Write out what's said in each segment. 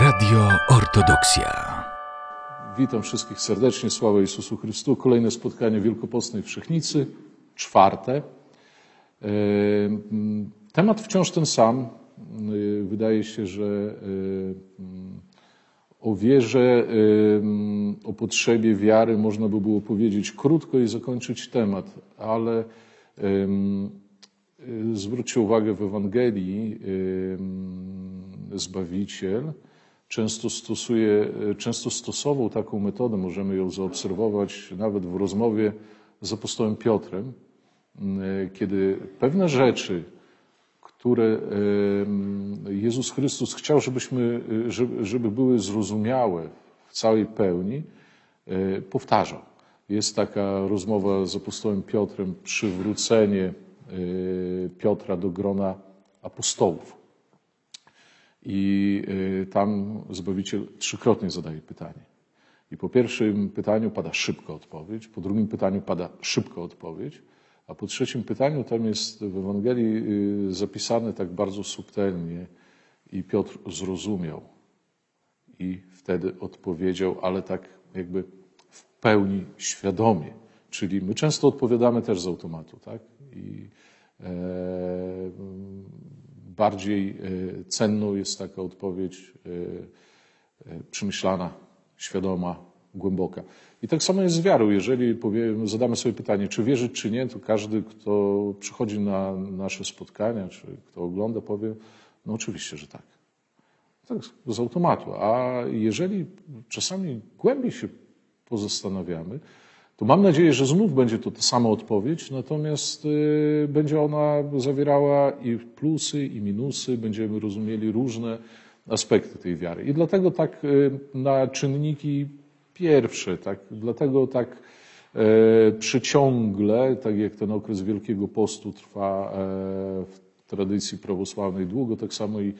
Radio Ortodoksja. Witam wszystkich serdecznie, sława Jezusu Chrystu. Kolejne spotkanie Wielkopostnej Wszechnicy, czwarte. E, mm, Temat wciąż ten sam. E, Wydaje się, że e, mm, o wierze, mm, o potrzebie wiary można by było powiedzieć krótko i zakończyć temat, ale zwróćcie uwagę w Ewangelii Zbawiciel często stosuje, często stosował taką metodę, możemy ją zaobserwować nawet w rozmowie z apostołem Piotrem, m, kiedy pewne rzeczy, które em, Jezus Chrystus chciał, żebyśmy, żeby, żeby były zrozumiałe w całej pełni, e, powtarzał. Jest taka rozmowa z apostołem Piotrem, przywrócenie e, Piotra do grona apostołów. I y, tam Zbawiciel trzykrotnie zadaje pytanie. I po pierwszym pytaniu pada szybko odpowiedź, po drugim pytaniu pada szybko odpowiedź, a po trzecim pytaniu tam jest w Ewangelii y, zapisane tak bardzo subtelnie i Piotr zrozumiał. I wtedy odpowiedział, ale tak jakby w pełni świadomie. Czyli my często odpowiadamy też z automatu, tak? I e, bardziej e, cenną jest taka odpowiedź e, e, przemyślana, świadoma, głęboka. I tak samo jest z wiarą. Jeżeli powiem, zadamy sobie pytanie, czy wierzyć, czy nie, to każdy, kto przychodzi na nasze spotkania, czy kto ogląda, powie, no oczywiście, że tak. Tak, z automatu. A jeżeli czasami głębiej się pozastanawiamy, to mam nadzieję, że znów będzie to ta sama odpowiedź, natomiast y, będzie ona zawierała i plusy, i minusy, będziemy rozumieli różne aspekty tej wiary. I dlatego tak y, na czynniki pierwsze, tak, dlatego tak e, przyciągle, tak jak ten okres Wielkiego Postu trwa e, w tradycji prawosławnej długo, tak samo i e,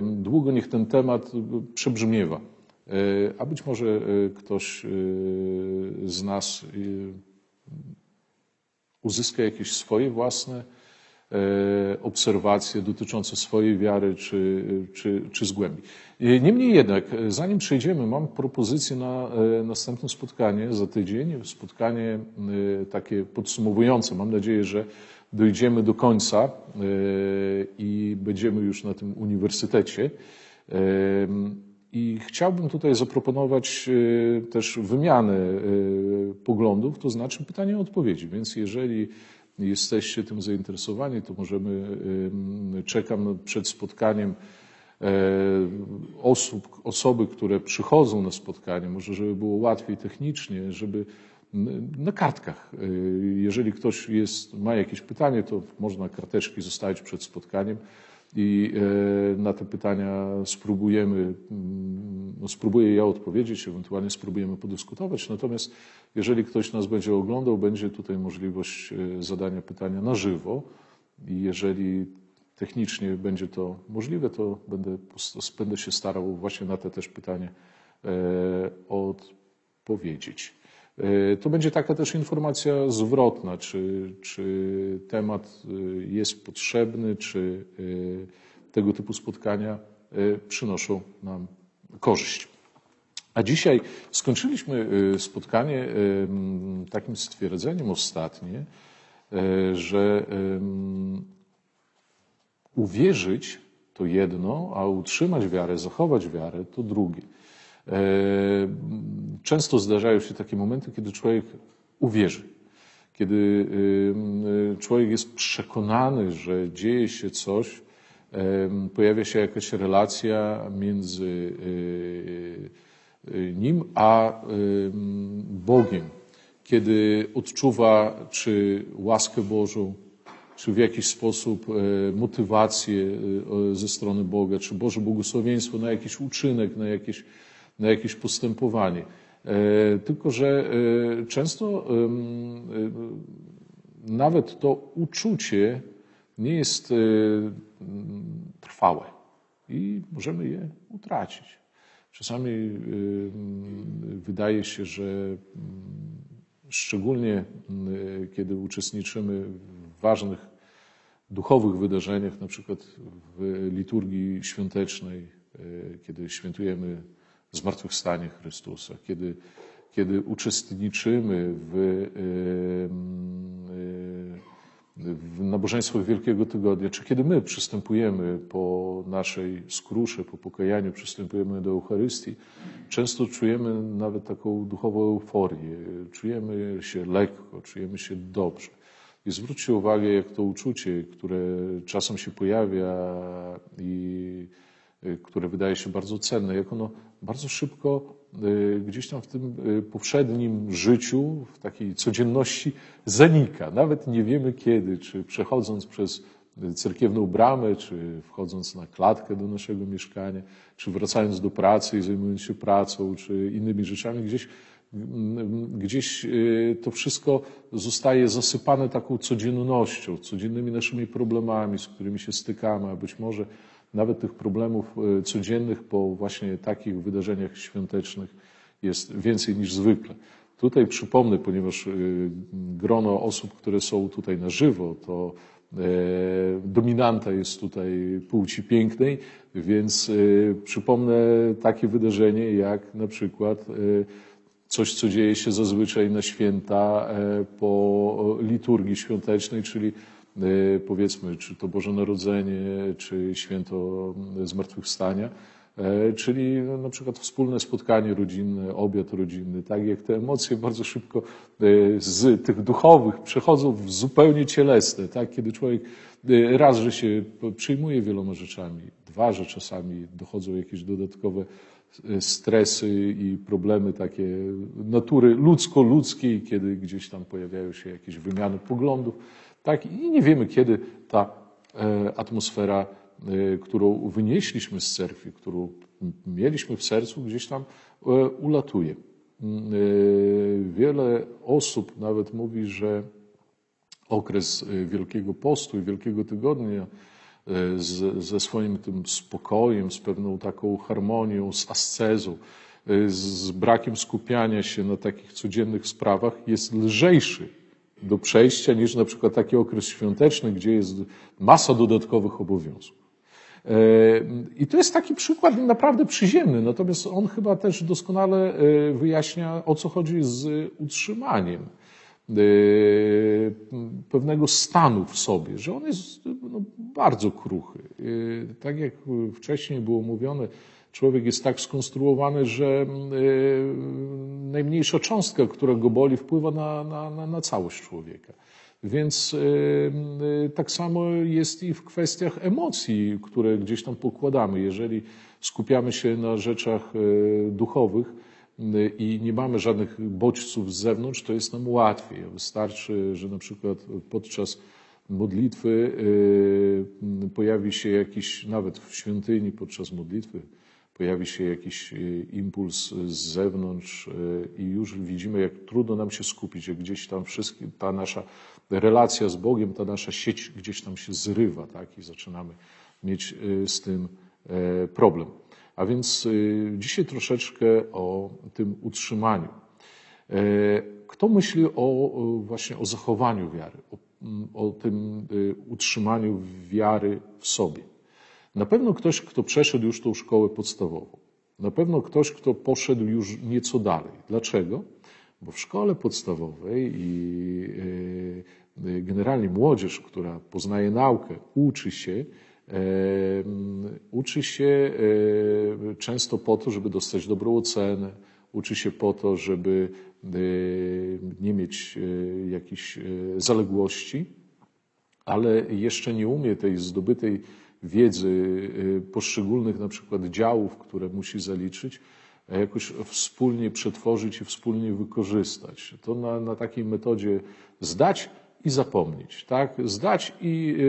długo niech ten temat przebrzmiewa. E, A być może e, ktoś e, z nas uzyska jakieś swoje własne obserwacje dotyczące swojej wiary czy, czy, czy zgłębi. Niemniej jednak, zanim przejdziemy, mam propozycję na następne spotkanie za tydzień. Spotkanie takie podsumowujące. Mam nadzieję, że dojdziemy do końca i będziemy już na tym uniwersytecie. I chciałbym tutaj zaproponować e, też wymianę e, poglądów, to znaczy pytania i odpowiedzi. Więc jeżeli jesteście tym zainteresowani, to możemy, e, czekam przed spotkaniem osób, osoby, które przychodzą na spotkanie, może żeby było łatwiej technicznie, żeby na kartkach. Jeżeli ktoś jest, ma jakieś pytanie, to można karteczki zostawić przed spotkaniem i e, na te pytania spróbujemy, mm, no spróbuję ja odpowiedzieć, ewentualnie spróbujemy podyskutować. Natomiast jeżeli ktoś nas będzie oglądał, będzie tutaj możliwość e, zadania pytania na żywo i jeżeli technicznie będzie to możliwe, to będę, będę się starał właśnie na te też pytanie e, odpowiedzieć. To będzie taka też informacja zwrotna, czy, czy temat jest potrzebny, czy tego typu spotkania przynoszą nam korzyść. A dzisiaj skończyliśmy spotkanie takim stwierdzeniem ostatnie, że uwierzyć to jedno, a utrzymać wiarę, zachować wiarę to drugie. E, często zdarzają się takie momenty, kiedy człowiek uwierzy, kiedy e, człowiek jest przekonany, że dzieje się coś, e, pojawia się jakaś relacja między nim a Bogiem, kiedy odczuwa czy łaskę Bożą, czy w jakiś sposób motywację ze strony Boga, czy Boże błogosławieństwo na jakiś uczynek, na jakieś na jakieś postępowanie. E, tylko, że e, często e, nawet to uczucie nie jest trwałe i możemy je utracić. Czasami wydaje się, że szczególnie kiedy uczestniczymy w ważnych duchowych wydarzeniach, na przykład w liturgii świątecznej, kiedy świętujemy zmartwychwstanie Chrystusa, kiedy, kiedy uczestniczymy w, w nabożeństwach Wielkiego Tygodnia, czy kiedy my przystępujemy po naszej skrusze, po pokajaniu, przystępujemy do Eucharystii, często czujemy nawet taką duchową euforię, czujemy się lekko, czujemy się dobrze. I zwróćcie uwagę, jak to uczucie, które czasem się pojawia i y, które wydaje się bardzo cenne, jak ono bardzo szybko y, gdzieś tam w tym y, powszednim życiu, w takiej codzienności zanika. Nawet nie wiemy kiedy, czy przechodząc przez cerkiewną bramę, czy wchodząc na klatkę do naszego mieszkania, czy wracając do pracy i zajmując się pracą, czy innymi rzeczami, gdzieś gdzieś y, to wszystko zostaje zasypane taką codziennością, codziennymi naszymi problemami, z którymi się stykamy, a być może nawet tych problemów y, codziennych po właśnie takich wydarzeniach świątecznych jest więcej niż zwykle. Tutaj przypomnę, ponieważ y, grono osób, które są tutaj na żywo, to e, dominanta jest tutaj płci pięknej, więc przypomnę takie wydarzenie jak na przykład coś, co dzieje się zazwyczaj na święta e, po liturgii świątecznej, czyli e, powiedzmy, czy to Boże Narodzenie, czy święto Zmartwychwstania, e, czyli no, na przykład wspólne spotkanie rodzinne, obiad rodzinny, tak jak te emocje bardzo szybko z tych duchowych przechodzą w zupełnie cielesne, tak, kiedy człowiek raz, że się przyjmuje wieloma rzeczami, dwa, że czasami dochodzą jakieś dodatkowe stresy i problemy takie natury ludzko-ludzkiej, kiedy gdzieś tam pojawiają się jakieś wymiany poglądów. Tak? I nie wiemy, kiedy ta e, atmosfera, e, którą wynieśliśmy z cerkwi, którą mieliśmy w sercu, gdzieś tam e, ulatuje. Wiele osób nawet mówi, że okres Wielkiego Postu i Wielkiego Tygodnia z, ze swoim tym spokojem, z pewną taką harmonią, z ascezą, e, z brakiem skupiania się na takich codziennych sprawach jest lżejszy do przejścia niż na przykład taki okres świąteczny, gdzie jest masa dodatkowych obowiązków. E, I to jest taki przykład naprawdę przyziemny, natomiast on chyba też doskonale wyjaśnia, o co chodzi z utrzymaniem pewnego stanu w sobie, że on jest no, bardzo kruchy. Y, tak jak wcześniej było mówione, człowiek jest tak skonstruowany, że y, najmniejsza cząstka, która go boli, wpływa na, na, na całość człowieka. Więc tak samo jest i w kwestiach emocji, które gdzieś tam pokładamy. Jeżeli skupiamy się na rzeczach duchowych, i nie mamy żadnych bodźców z zewnątrz, to jest nam łatwiej. Wystarczy, że na przykład podczas modlitwy y, pojawi się jakiś, nawet w świątyni podczas modlitwy, pojawi się jakiś y, impuls z zewnątrz y, i już widzimy, jak trudno nam się skupić, jak gdzieś tam wszystkie, ta nasza relacja z Bogiem, ta nasza sieć gdzieś tam się zrywa, tak? I zaczynamy mieć z tym problem. A więc y, dzisiaj troszeczkę o tym utrzymaniu. E, kto myśli o, właśnie o zachowaniu wiary, o, o tym y, utrzymaniu wiary w sobie? Na pewno ktoś, kto przeszedł już tą szkołę podstawową. Na pewno ktoś, kto poszedł już nieco dalej. Dlaczego? Bo w szkole podstawowej i y, generalnie młodzież, która poznaje naukę, uczy się, Uczy się często po to, żeby dostać dobrą ocenę, uczy się po to, żeby nie mieć jakichś zaległości, ale jeszcze nie umie tej zdobytej wiedzy poszczególnych na przykład działów, które musi zaliczyć, jakoś wspólnie przetworzyć i wspólnie wykorzystać. To na, na takiej metodzie zdać i zapomnieć, tak? Zdać i y,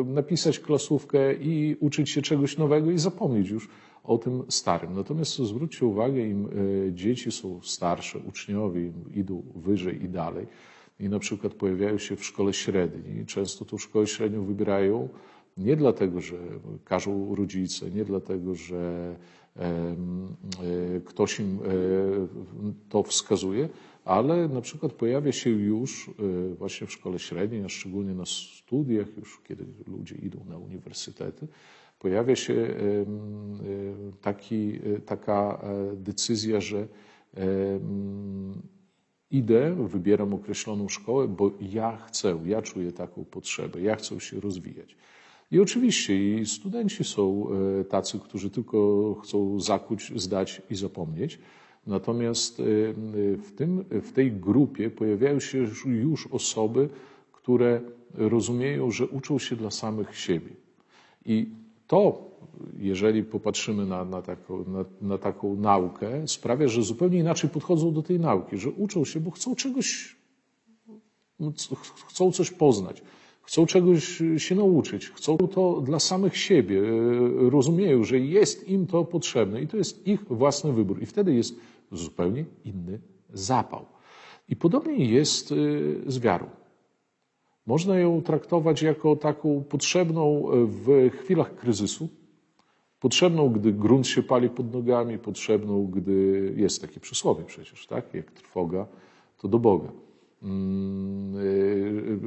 y, napisać klasówkę i uczyć się czegoś nowego i zapomnieć już o tym starym. Natomiast zwróćcie uwagę, im y, dzieci są starsze, uczniowie idą wyżej i dalej i na przykład pojawiają się w szkole średniej, często tą szkołę średnią wybierają nie dlatego, że każą rodzice, nie dlatego, że ktoś im to wskazuje, ale na przykład pojawia się już właśnie w szkole średniej, a szczególnie na studiach, już kiedy ludzie idą na uniwersytety, pojawia się taki, taka decyzja, że idę, wybieram określoną szkołę, bo ja chcę, ja czuję taką potrzebę, ja chcę się rozwijać. I oczywiście i studenci są e, tacy, którzy tylko chcą zakuć, zdać i zapomnieć. Natomiast e, w, tym, w tej grupie pojawiają się już osoby, które rozumieją, że uczą się dla samych siebie. I to jeżeli popatrzymy na, na, taką, na, na, taką naukę, sprawia, że zupełnie inaczej podchodzą do tej nauki, że uczą się, bo chcą czegoś, chcą coś poznać, chcą czegoś się nauczyć, chcą to dla samych siebie, rozumieją, że jest im to potrzebne i to jest ich własny wybór. I wtedy jest zupełnie inny zapał. I podobnie jest y, z wiarą. Można ją traktować jako taką potrzebną w chwilach kryzysu, Potrzebną, gdy grunt się pali pod nogami, potrzebną, gdy jest takie przysłowie przecież, tak? Jak trwoga, to do Boga. Mm,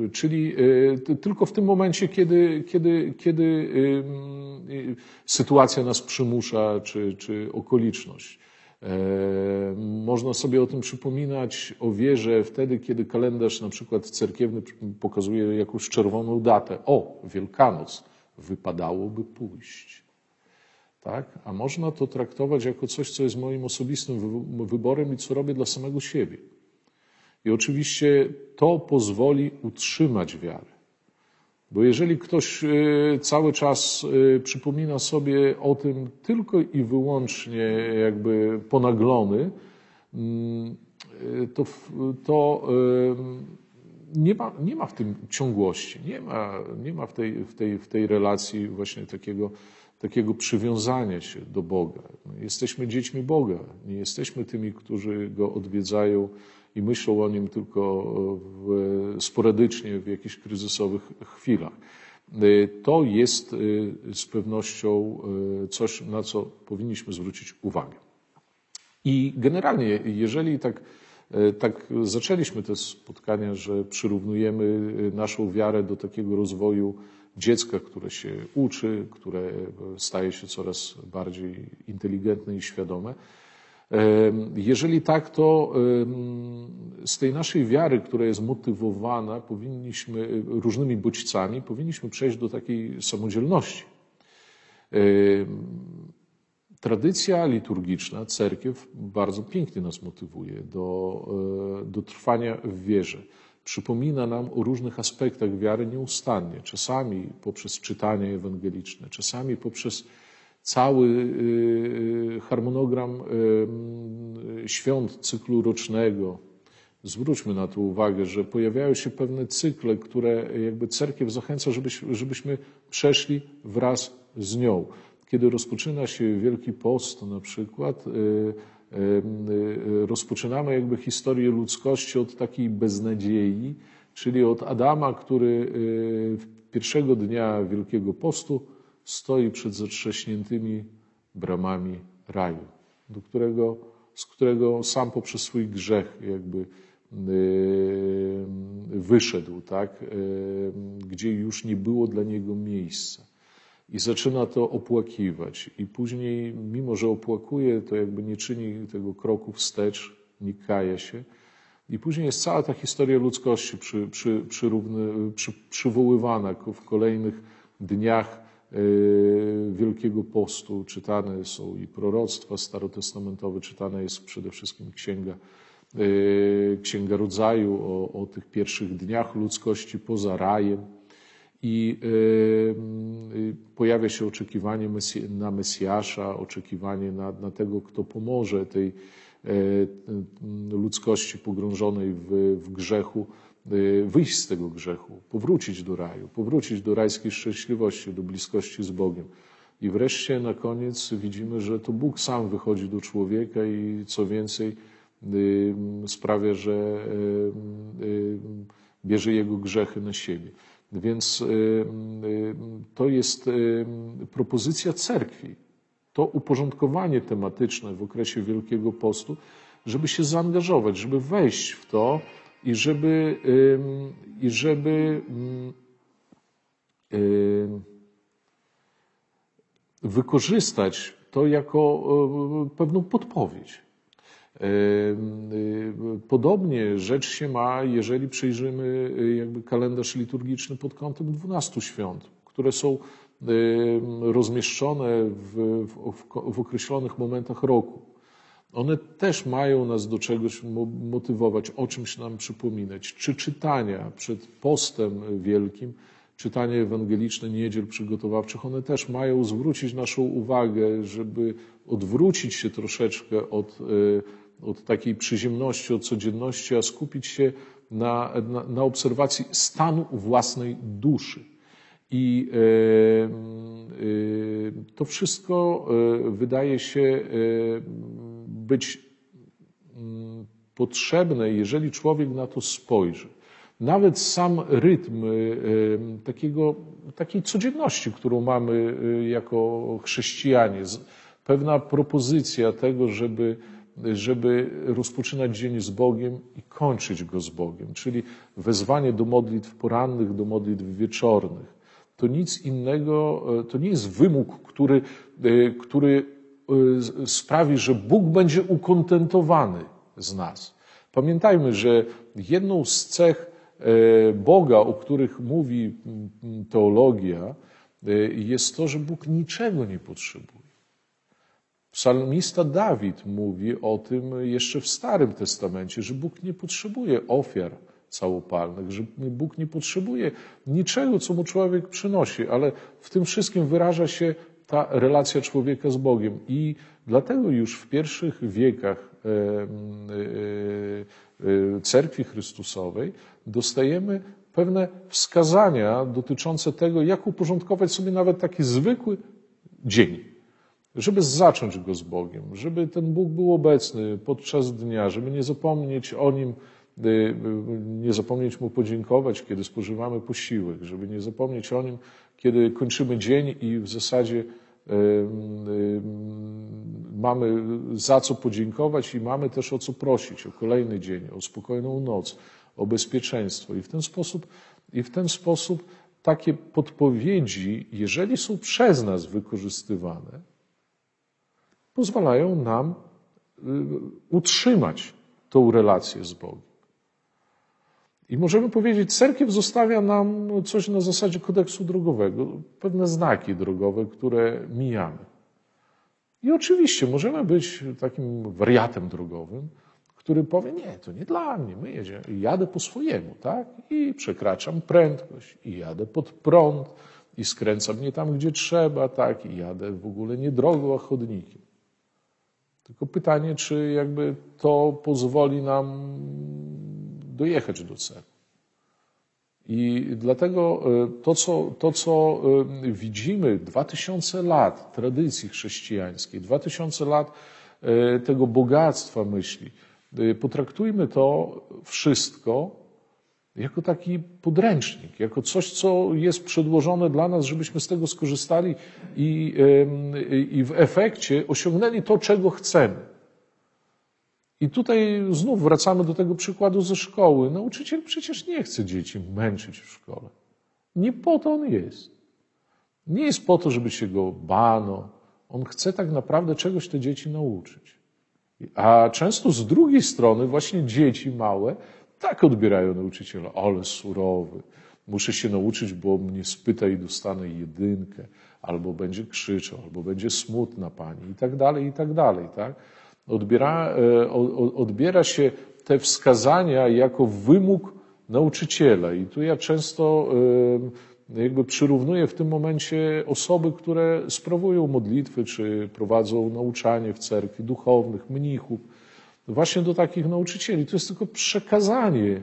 y, czyli y, tylko w tym momencie, kiedy, kiedy, kiedy y, sytuacja nas przymusza, czy, czy okoliczność. E, można sobie o tym przypominać, o wierze wtedy, kiedy kalendarz na przykład cerkiewny pokazuje jakąś czerwoną datę. O, Wielkanoc, wypadałoby pójść tak? A można to traktować jako coś, co jest moim osobistym wyborem i co robię dla samego siebie. I oczywiście to pozwoli utrzymać wiarę. Bo jeżeli ktoś e, cały czas e, przypomina sobie o tym tylko i wyłącznie jakby ponaglony, mm, e, to, to nie, ma, nie ma w tym ciągłości, nie ma, nie ma w, tej, w, tej, w tej relacji właśnie takiego takiego przywiązania się do Boga. Jesteśmy dziećmi Boga, nie jesteśmy tymi, którzy Go odwiedzają i myślą o Nim tylko w, sporadycznie w jakichś kryzysowych chwilach. To jest y, z pewnością coś, na co powinniśmy zwrócić uwagę. I generalnie, jeżeli tak, tak zaczęliśmy te spotkania, że przyrównujemy naszą wiarę do takiego rozwoju dziecka, które się uczy, które staje się coraz bardziej inteligentne i świadome. Jeżeli tak, to z tej naszej wiary, która jest motywowana, powinniśmy różnymi bodźcami, powinniśmy przejść do takiej samodzielności. Tradycja liturgiczna, cerkiew bardzo pięknie nas motywuje do, e, do trwania w wierze przypomina nam o różnych aspektach wiary nieustannie, czasami poprzez czytanie ewangeliczne, czasami poprzez cały y, harmonogram y, świąt cyklu rocznego. Zwróćmy na to uwagę, że pojawiają się pewne cykle, które jakby cerkiew zachęca, żebyśmy przeszli wraz z nią. Kiedy rozpoczyna się Wielki Post na przykład, y, Y, rozpoczynamy jakby historię ludzkości od takiej beznadziei, czyli od Adama, który y, pierwszego dnia Wielkiego Postu stoi przed zatrzaśniętymi bramami raju, do którego, z którego sam poprzez swój grzech jakby y, wyszedł, tak? gdzie już nie było dla niego miejsca i zaczyna to opłakiwać. I później, mimo że opłakuje, to jakby nie czyni tego kroku wstecz, nie kaje się. I później jest cała ta historia ludzkości przy, przy, przyrówny, przy, przywoływana w kolejnych dniach e, Wielkiego Postu. Czytane są i proroctwa starotestamentowe, czytana jest przede wszystkim księga, e, księga rodzaju o, o tych pierwszych dniach ludzkości poza rajem i y, y, pojawia się oczekiwanie na Mesjasza, oczekiwanie na, na tego, kto pomoże tej e, ludzkości pogrążonej w, w grzechu, y, wyjść z tego grzechu, powrócić do raju, powrócić do rajskiej szczęśliwości, do bliskości z Bogiem. I wreszcie na koniec widzimy, że to Bóg sam wychodzi do człowieka i co więcej sprawia, że bierze jego grzechy na siebie. Więc y, y, to jest y, propozycja cerkwi. To uporządkowanie tematyczne w okresie Wielkiego Postu żeby się zaangażować, żeby wejść w to i żeby, i żeby wykorzystać to jako pewną podpowiedź. E, podobnie rzecz się ma, jeżeli przejrzymy e, jakby kalendarz liturgiczny pod kątem 12 świąt, które są rozmieszczone w, w, w określonych momentach roku. One też mają nas do czegoś motywować, o czymś nam przypominać. Czy czytania przed postem wielkim, czytanie ewangeliczne niedziel przygotowawczych, one też mają zwrócić naszą uwagę, żeby odwrócić się troszeczkę od, e, od takiej przyziemności, od codzienności, a skupić się na, na, na obserwacji stanu własnej duszy. I e, e, to wszystko wydaje się być mm, potrzebne, jeżeli człowiek na to spojrzy. Nawet sam rytm takiego, takiej codzienności, którą mamy jako chrześcijanie, pewna propozycja tego, żeby, żeby rozpoczynać dzień z Bogiem i kończyć go z Bogiem, czyli wezwanie do modlitw porannych, do modlitw wieczornych. To nic innego, y, to nie jest wymóg, który, który sprawi, że Bóg będzie ukontentowany z nas. Pamiętajmy, że jedną z cech E, Boga, o których mówi teologia, e, jest to, że Bóg niczego nie potrzebuje. Psalmista Dawid mówi o tym jeszcze w Starym Testamencie, że Bóg nie potrzebuje ofiar całopalnych, że Bóg nie potrzebuje niczego, co mu człowiek przynosi, ale w tym wszystkim wyraża się ta relacja człowieka z Bogiem. I dlatego już w pierwszych wiekach cerkwi Chrystusowej dostajemy pewne wskazania dotyczące tego, jak uporządkować sobie nawet taki zwykły dzień, żeby zacząć go z Bogiem, żeby ten Bóg był obecny podczas dnia, żeby nie zapomnieć o nim, y, y, nie zapomnieć mu podziękować, kiedy spożywamy posiłek, żeby nie zapomnieć o nim, kiedy kończymy dzień i w zasadzie y, mamy za co podziękować i mamy też o co prosić, o kolejny dzień, o spokojną noc, o bezpieczeństwo. I w ten sposób, i w ten sposób takie podpowiedzi, jeżeli są przez nas wykorzystywane, pozwalają nam y, utrzymać tą relację z Bogiem. I możemy powiedzieć, cerkiew zostawia nam coś na zasadzie kodeksu drogowego, pewne znaki drogowe, które mijamy. I oczywiście możemy być takim wariatem drogowym, który powie, nie, to nie dla mnie, my jedziemy, jadę po swojemu, tak? I przekraczam prędkość, i jadę pod prąd, i skręcam nie tam, gdzie trzeba, tak? I jadę w ogóle nie drogą, a chodnikiem. Tylko pytanie, czy jakby to pozwoli nam dojechać do celu. I dlatego e, to, co, to, co e, widzimy, 2000 lat tradycji chrześcijańskiej, 2000 lat e, tego bogactwa myśli, Y, potraktujmy to wszystko jako taki podręcznik, jako coś, co jest przedłożone dla nas, żebyśmy z tego skorzystali i, i w efekcie osiągnęli to, czego chcemy. I tutaj znów wracamy do tego przykładu ze szkoły. Nauczyciel przecież nie chce dzieci męczyć w szkole. Nie po to on jest. Nie jest po to, żeby się go bano. On chce tak naprawdę czegoś te dzieci nauczyć. A często z drugiej strony właśnie dzieci małe tak odbierają nauczyciela, ale surowy. Muszę się nauczyć, bo mnie spyta i dostanę jedynkę, albo będzie krzyczał, albo będzie smutna pani i tak dalej, i tak dalej. Tak? Odbiera, e, odbiera się te wskazania jako wymóg nauczyciela. I tu ja często jakby przyrównuję w tym momencie osoby, które sprawują modlitwy, czy prowadzą nauczanie w cerkwi, duchownych, mnichów, właśnie do takich nauczycieli. To jest tylko przekazanie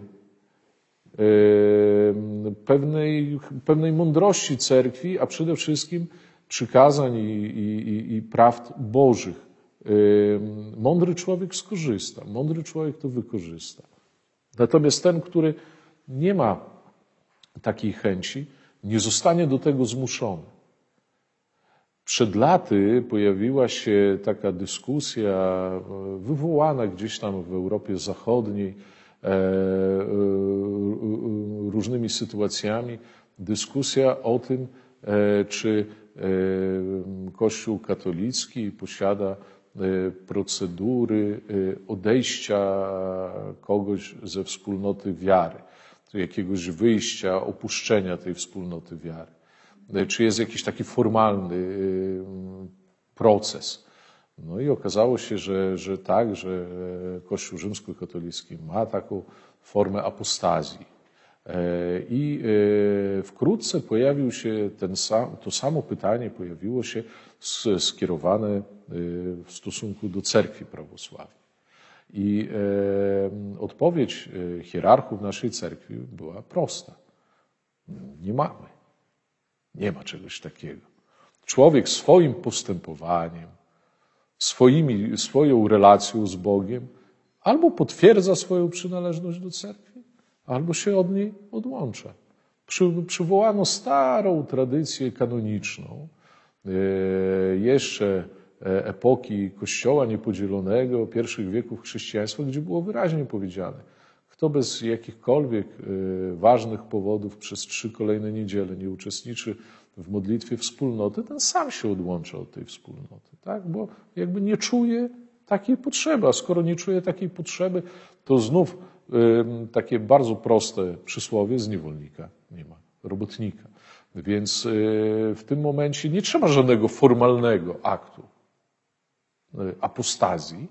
pewnej, pewnej mądrości cerkwi, a przede wszystkim przykazań i, i, i prawd Bożych. Mądry człowiek skorzysta, mądry człowiek to wykorzysta. Natomiast ten, który nie ma takiej chęci, nie zostanie do tego zmuszony. Przed laty pojawiła się taka dyskusja e, wywołana gdzieś tam w Europie Zachodniej e, e, różnymi sytuacjami, dyskusja o tym, czy Kościół katolicki posiada procedury odejścia kogoś ze wspólnoty wiary, jakiegoś wyjścia, opuszczenia tej wspólnoty wiary. E, czy jest jakiś taki formalny y, proces. No i okazało się, że, że tak, że Kościół rzymskokatolicki ma taką formę apostazji. E, I e, wkrótce pojawił się ten sam, to samo pytanie pojawiło się skierowane w stosunku do cerkwi prawosławnej. I odpowiedź hierarchów naszej cerkwi była prosta. Nie mamy. Nie ma czegoś takiego. Człowiek swoim postępowaniem, swoimi, swoją relacją z Bogiem albo potwierdza swoją przynależność do cerkwi, albo się od niej odłącza. Przy, przywołano starą tradycję kanoniczną, e, jeszcze e, epoki Kościoła Niepodzielonego, pierwszych wieków chrześcijaństwa, gdzie było wyraźnie powiedziane, kto bez jakichkolwiek y, ważnych powodów przez trzy kolejne niedziele nie uczestniczy w modlitwie wspólnoty, ten sam się odłącza od tej wspólnoty, tak? bo jakby nie czuje takiej potrzeby. A skoro nie czuje takiej potrzeby, to znów takie bardzo proste przysłowie z niewolnika nie ma, robotnika. Więc y, w tym momencie nie trzeba żadnego formalnego aktu y, apostazji,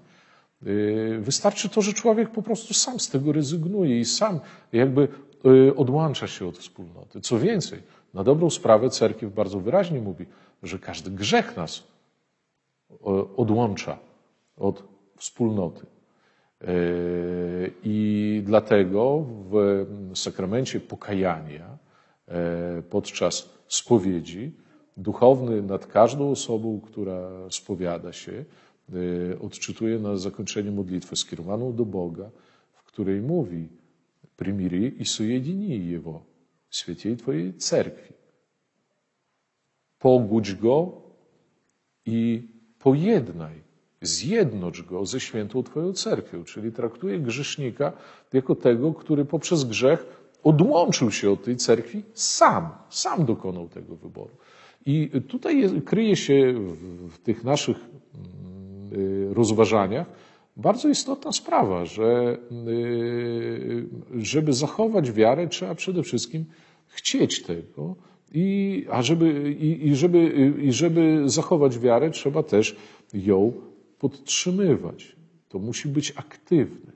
wystarczy to, że człowiek po prostu sam z tego rezygnuje i sam jakby y, odłącza się od wspólnoty. Co więcej, na dobrą sprawę cerkiew bardzo wyraźnie mówi, że każdy grzech nas odłącza od wspólnoty. Y, I dlatego w sakramencie pokajania podczas spowiedzi duchowny nad każdą osobą, która spowiada się, Y, odczytuje na zakończenie modlitwę skierowaną do Boga, w której mówi «Примири и соедини Его, święciej Twojej cerkwi. Pogódź Go i pojednaj, zjednocz Go ze świętą Twoją cerkwią». Czyli traktuje grzesznika jako tego, który poprzez grzech odłączył się od tej cerkwi sam, sam dokonał tego wyboru. I tutaj kryje się w, w tych naszych Y, rozważaniach bardzo istotna sprawa, że y, żeby zachować wiarę, trzeba przede wszystkim chcieć tego. I, a żeby, i, i, żeby, I żeby zachować wiarę, trzeba też ją podtrzymywać. To musi być aktywne.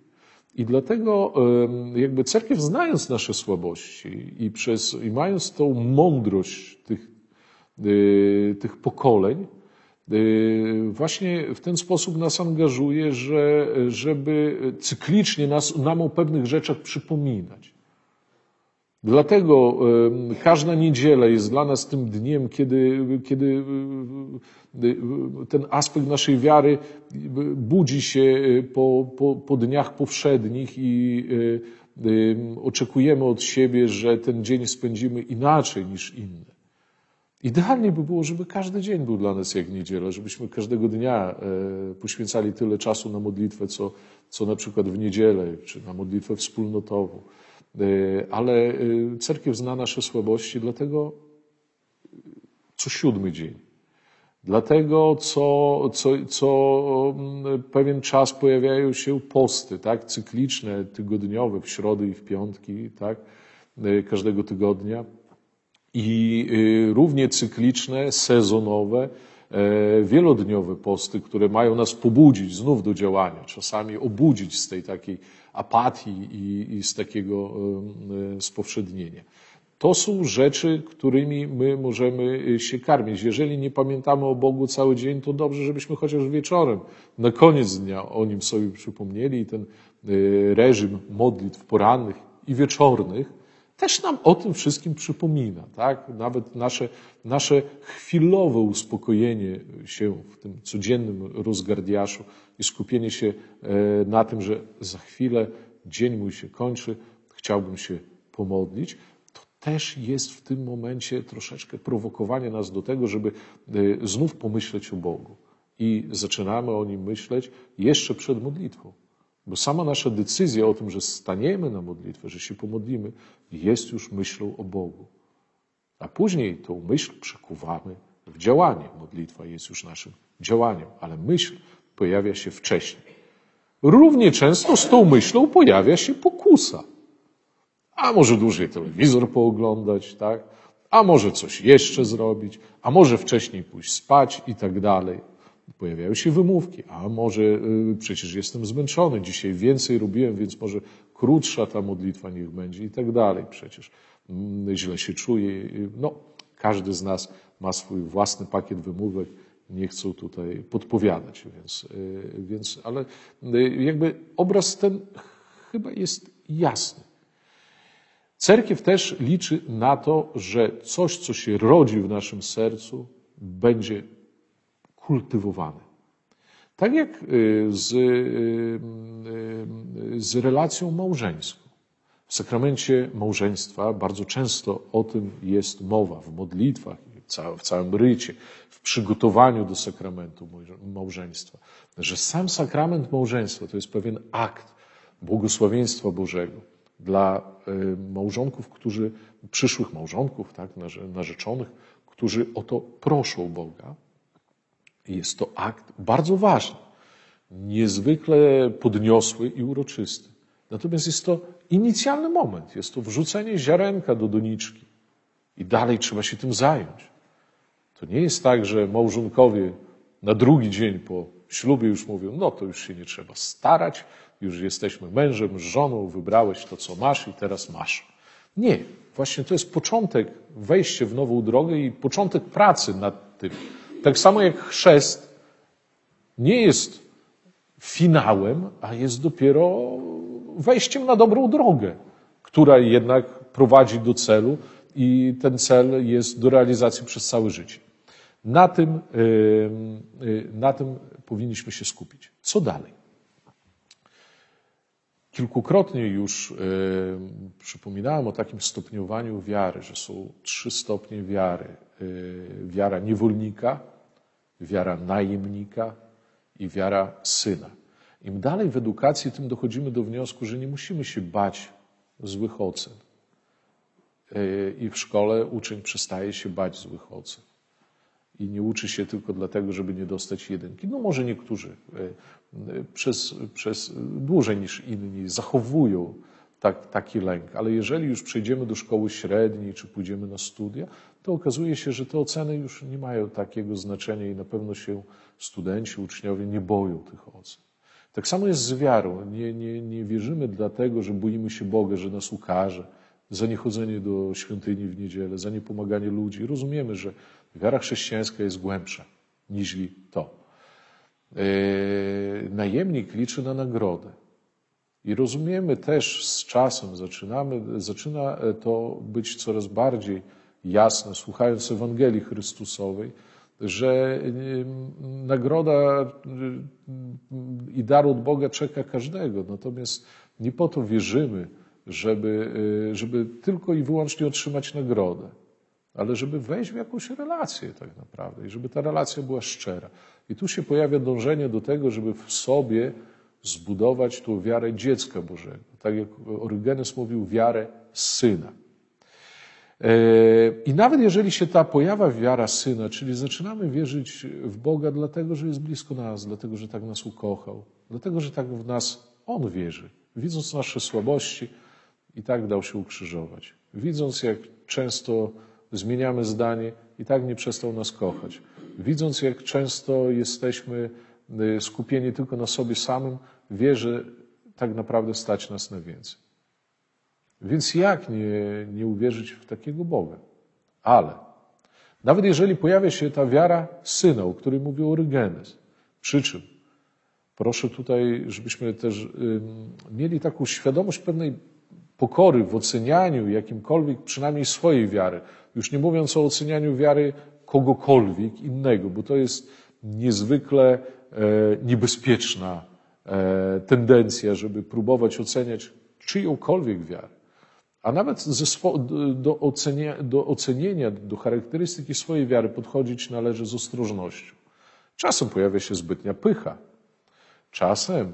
I dlatego jakby cerkiew znając nasze słabości i, przez, i mając tą mądrość tych, y, tych pokoleń, Y, właśnie w ten sposób nas angażuje, że, żeby cyklicznie nas, nam o pewnych rzeczach przypominać. Dlatego y, każda niedziela jest dla nas tym dniem, kiedy, kiedy y, ten aspekt naszej wiary budzi się po, po, po dniach powszednich i oczekujemy od siebie, że ten dzień spędzimy inaczej niż inne. Idealnie by było, żeby każdy dzień był dla nas jak niedziela, żebyśmy każdego dnia e, poświęcali tyle czasu na modlitwę, co, co na przykład w niedzielę, czy na modlitwę wspólnotową. E, ale e, cerkiew zna nasze słabości, dlatego co siódmy dzień. Dlatego co, co, co mm, pewien czas pojawiają się posty, tak, cykliczne, tygodniowe, w środy i w piątki, tak, każdego tygodnia i y, równie cykliczne, sezonowe, e, wielodniowe posty, które mają nas pobudzić znów do działania, czasami obudzić z tej takiej apatii i, i z takiego e, spowszednienia. To są rzeczy, którymi my możemy y, się karmić. Jeżeli nie pamiętamy o Bogu cały dzień, to dobrze, żebyśmy chociaż wieczorem, na koniec dnia o Nim sobie przypomnieli i ten y, reżim modlitw porannych i wieczornych też nam o tym wszystkim przypomina. Tak? Nawet nasze, nasze chwilowe uspokojenie się w tym codziennym rozgardiaszu i skupienie się e, na tym, że za chwilę dzień mój się kończy, chciałbym się pomodlić, to też jest w tym momencie troszeczkę prowokowanie nas do tego, żeby y, znów pomyśleć o Bogu. I zaczynamy o nim myśleć jeszcze przed modlitwą. Bo sama nasza decyzja o tym, że staniemy na modlitwę, że się pomodlimy, jest już myślą o Bogu. A później tą myśl przekuwamy w działanie. Modlitwa jest już naszym działaniem, ale myśl pojawia się wcześniej. Równie często z tą myślą pojawia się pokusa. A może dłużej telewizor pooglądać, tak? A może coś jeszcze zrobić, a może wcześniej pójść spać i tak dalej. Pojawiają się wymówki, a może y, przecież jestem zmęczony, dzisiaj więcej robiłem, więc może krótsza ta modlitwa niech będzie i tak dalej. Przecież mm, źle się czuję. No, każdy z nas ma swój własny pakiet wymówek, nie chcą tutaj podpowiadać, więc, y, więc ale y, jakby obraz ten chyba jest jasny. Cerkiew też liczy na to, że coś, co się rodzi w naszym sercu, będzie kultywowane. Tak jak y, z, z relacją małżeńską. W sakramencie małżeństwa bardzo często o tym jest mowa w modlitwach, w całym rycie, w przygotowaniu do sakramentu małżeństwa. Że sam sakrament małżeństwa to jest pewien akt błogosławieństwa Bożego dla y, małżonków, którzy, przyszłych małżonków, tak, narzeczonych, którzy o to proszą Boga. Jest to akt bardzo ważny, niezwykle podniosły i uroczysty. Natomiast jest to inicjalny moment, jest to wrzucenie ziarenka do doniczki i dalej trzeba się tym zająć. To nie jest tak, że małżonkowie na drugi dzień po ślubie już mówią, no to już się nie trzeba starać, już jesteśmy mężem, żoną, wybrałeś to, co masz i teraz masz. Nie, właśnie to jest początek, wejście w nową drogę i początek pracy nad tym. Tak samo jak chrzest nie jest finałem, a jest dopiero wejściem na dobrą drogę, która jednak prowadzi do celu i ten cel jest do realizacji przez całe życie. Na tym, na tym powinniśmy się skupić. Co dalej? Kilkukrotnie już przypominałem o takim stopniowaniu wiary, że są trzy stopnie wiary. Wiara niewolnika, wiara najemnika i wiara syna. Im dalej w edukacji, tym dochodzimy do wniosku, że nie musimy się bać złych ocen. I w szkole uczeń przestaje się bać złych ocen i nie uczy się tylko dlatego, żeby nie dostać jedynki. No może niektórzy e, e, przez, przez dłużej niż inni zachowują tak, taki lęk, ale jeżeli już przejdziemy do szkoły średniej czy pójdziemy na studia, to okazuje się, że te oceny już nie mają takiego znaczenia i na pewno się studenci, uczniowie nie boją tych ocen. Tak samo jest z wiarą. Nie, nie, nie wierzymy dlatego, że boimy się Boga, że nas ukaże, za niechodzenie do świątyni w niedzielę, za niepomaganie ludzi. Rozumiemy, że Wiara chrześcijańska jest głębsza niż to. E, najemnik liczy na nagrodę. I rozumiemy też z czasem, zaczynamy, zaczyna to być coraz bardziej jasne, słuchając Ewangelii Chrystusowej, że nagroda i dar od Boga czeka każdego. Natomiast nie po to wierzymy, żeby, żeby tylko i wyłącznie otrzymać nagrodę ale żeby wejść w jakąś relację tak naprawdę i żeby ta relacja była szczera. I tu się pojawia dążenie do tego, żeby w sobie zbudować tą wiarę dziecka Bożego. Tak jak Orygenes mówił, wiarę syna. I nawet jeżeli się ta pojawia wiara syna, czyli zaczynamy wierzyć w Boga dlatego, że jest blisko nas, dlatego, że tak nas ukochał, dlatego, że tak w nas On wierzy, widząc nasze słabości i tak dał się ukrzyżować. Widząc, jak często zmieniamy zdanie i tak nie przestał nas kochać. Widząc, jak często jesteśmy y, skupieni tylko na sobie samym, wie, że tak naprawdę stać nas na więcej. Więc jak nie, nie uwierzyć w takiego Boga? Ale nawet jeżeli pojawia się ta wiara syna, o której mówił Orygenes, przy czym proszę tutaj, żebyśmy też mieli taką świadomość pewnej pokory w ocenianiu jakimkolwiek, przynajmniej swojej wiary. Już nie mówiąc o ocenianiu wiary kogokolwiek innego, bo to jest niezwykle e, niebezpieczna e, tendencja, żeby próbować oceniać czyjąkolwiek wiarę. A nawet do, ocenia, do ocenienia, do charakterystyki swojej wiary podchodzić należy z ostrożnością. Czasem pojawia się zbytnia pycha, czasem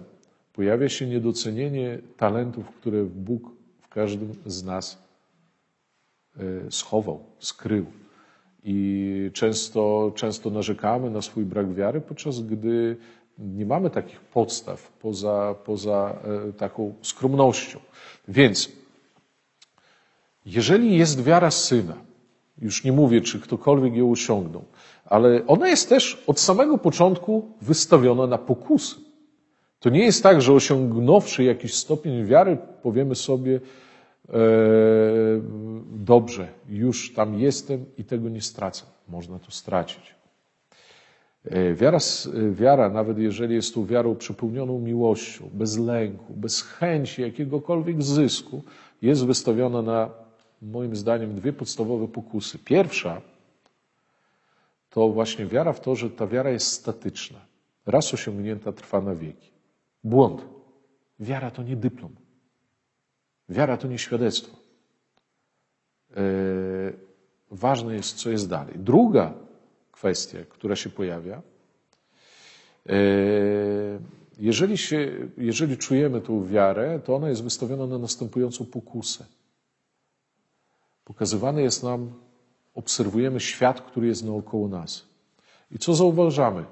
pojawia się niedocenienie talentów, które Bóg w każdym z nas e, schował, skrył. I często, często narzekamy na swój brak wiary, podczas gdy nie mamy takich podstaw poza, poza e, taką skromnością. Więc jeżeli jest wiara syna, już nie mówię, czy ktokolwiek ją osiągnął, ale ona jest też od samego początku wystawiona na pokusy. To nie jest tak, że osiągnąwszy jakiś stopień wiary, powiemy sobie, e, dobrze, już tam jestem i tego nie stracę. Można to stracić. E, wiara, wiara, nawet jeżeli jest tu wiarą przepełnioną miłością, bez lęku, bez chęci jakiegokolwiek zysku, jest wystawiona na, moim zdaniem, dwie podstawowe pokusy. Pierwsza to właśnie wiara w to, że ta wiara jest statyczna. Raz osiągnięta trwa na wieki. Błąd. Wiara to nie dyplom. Wiara to nie świadectwo. Yy, ważne jest, co jest dalej. Druga kwestia, która się pojawia, yy, jeżeli, się, jeżeli czujemy tą wiarę, to ona jest wystawiona na następującą pokusę. Pokazywany jest nam, obserwujemy świat, który jest naokoło nas. I co zauważamy?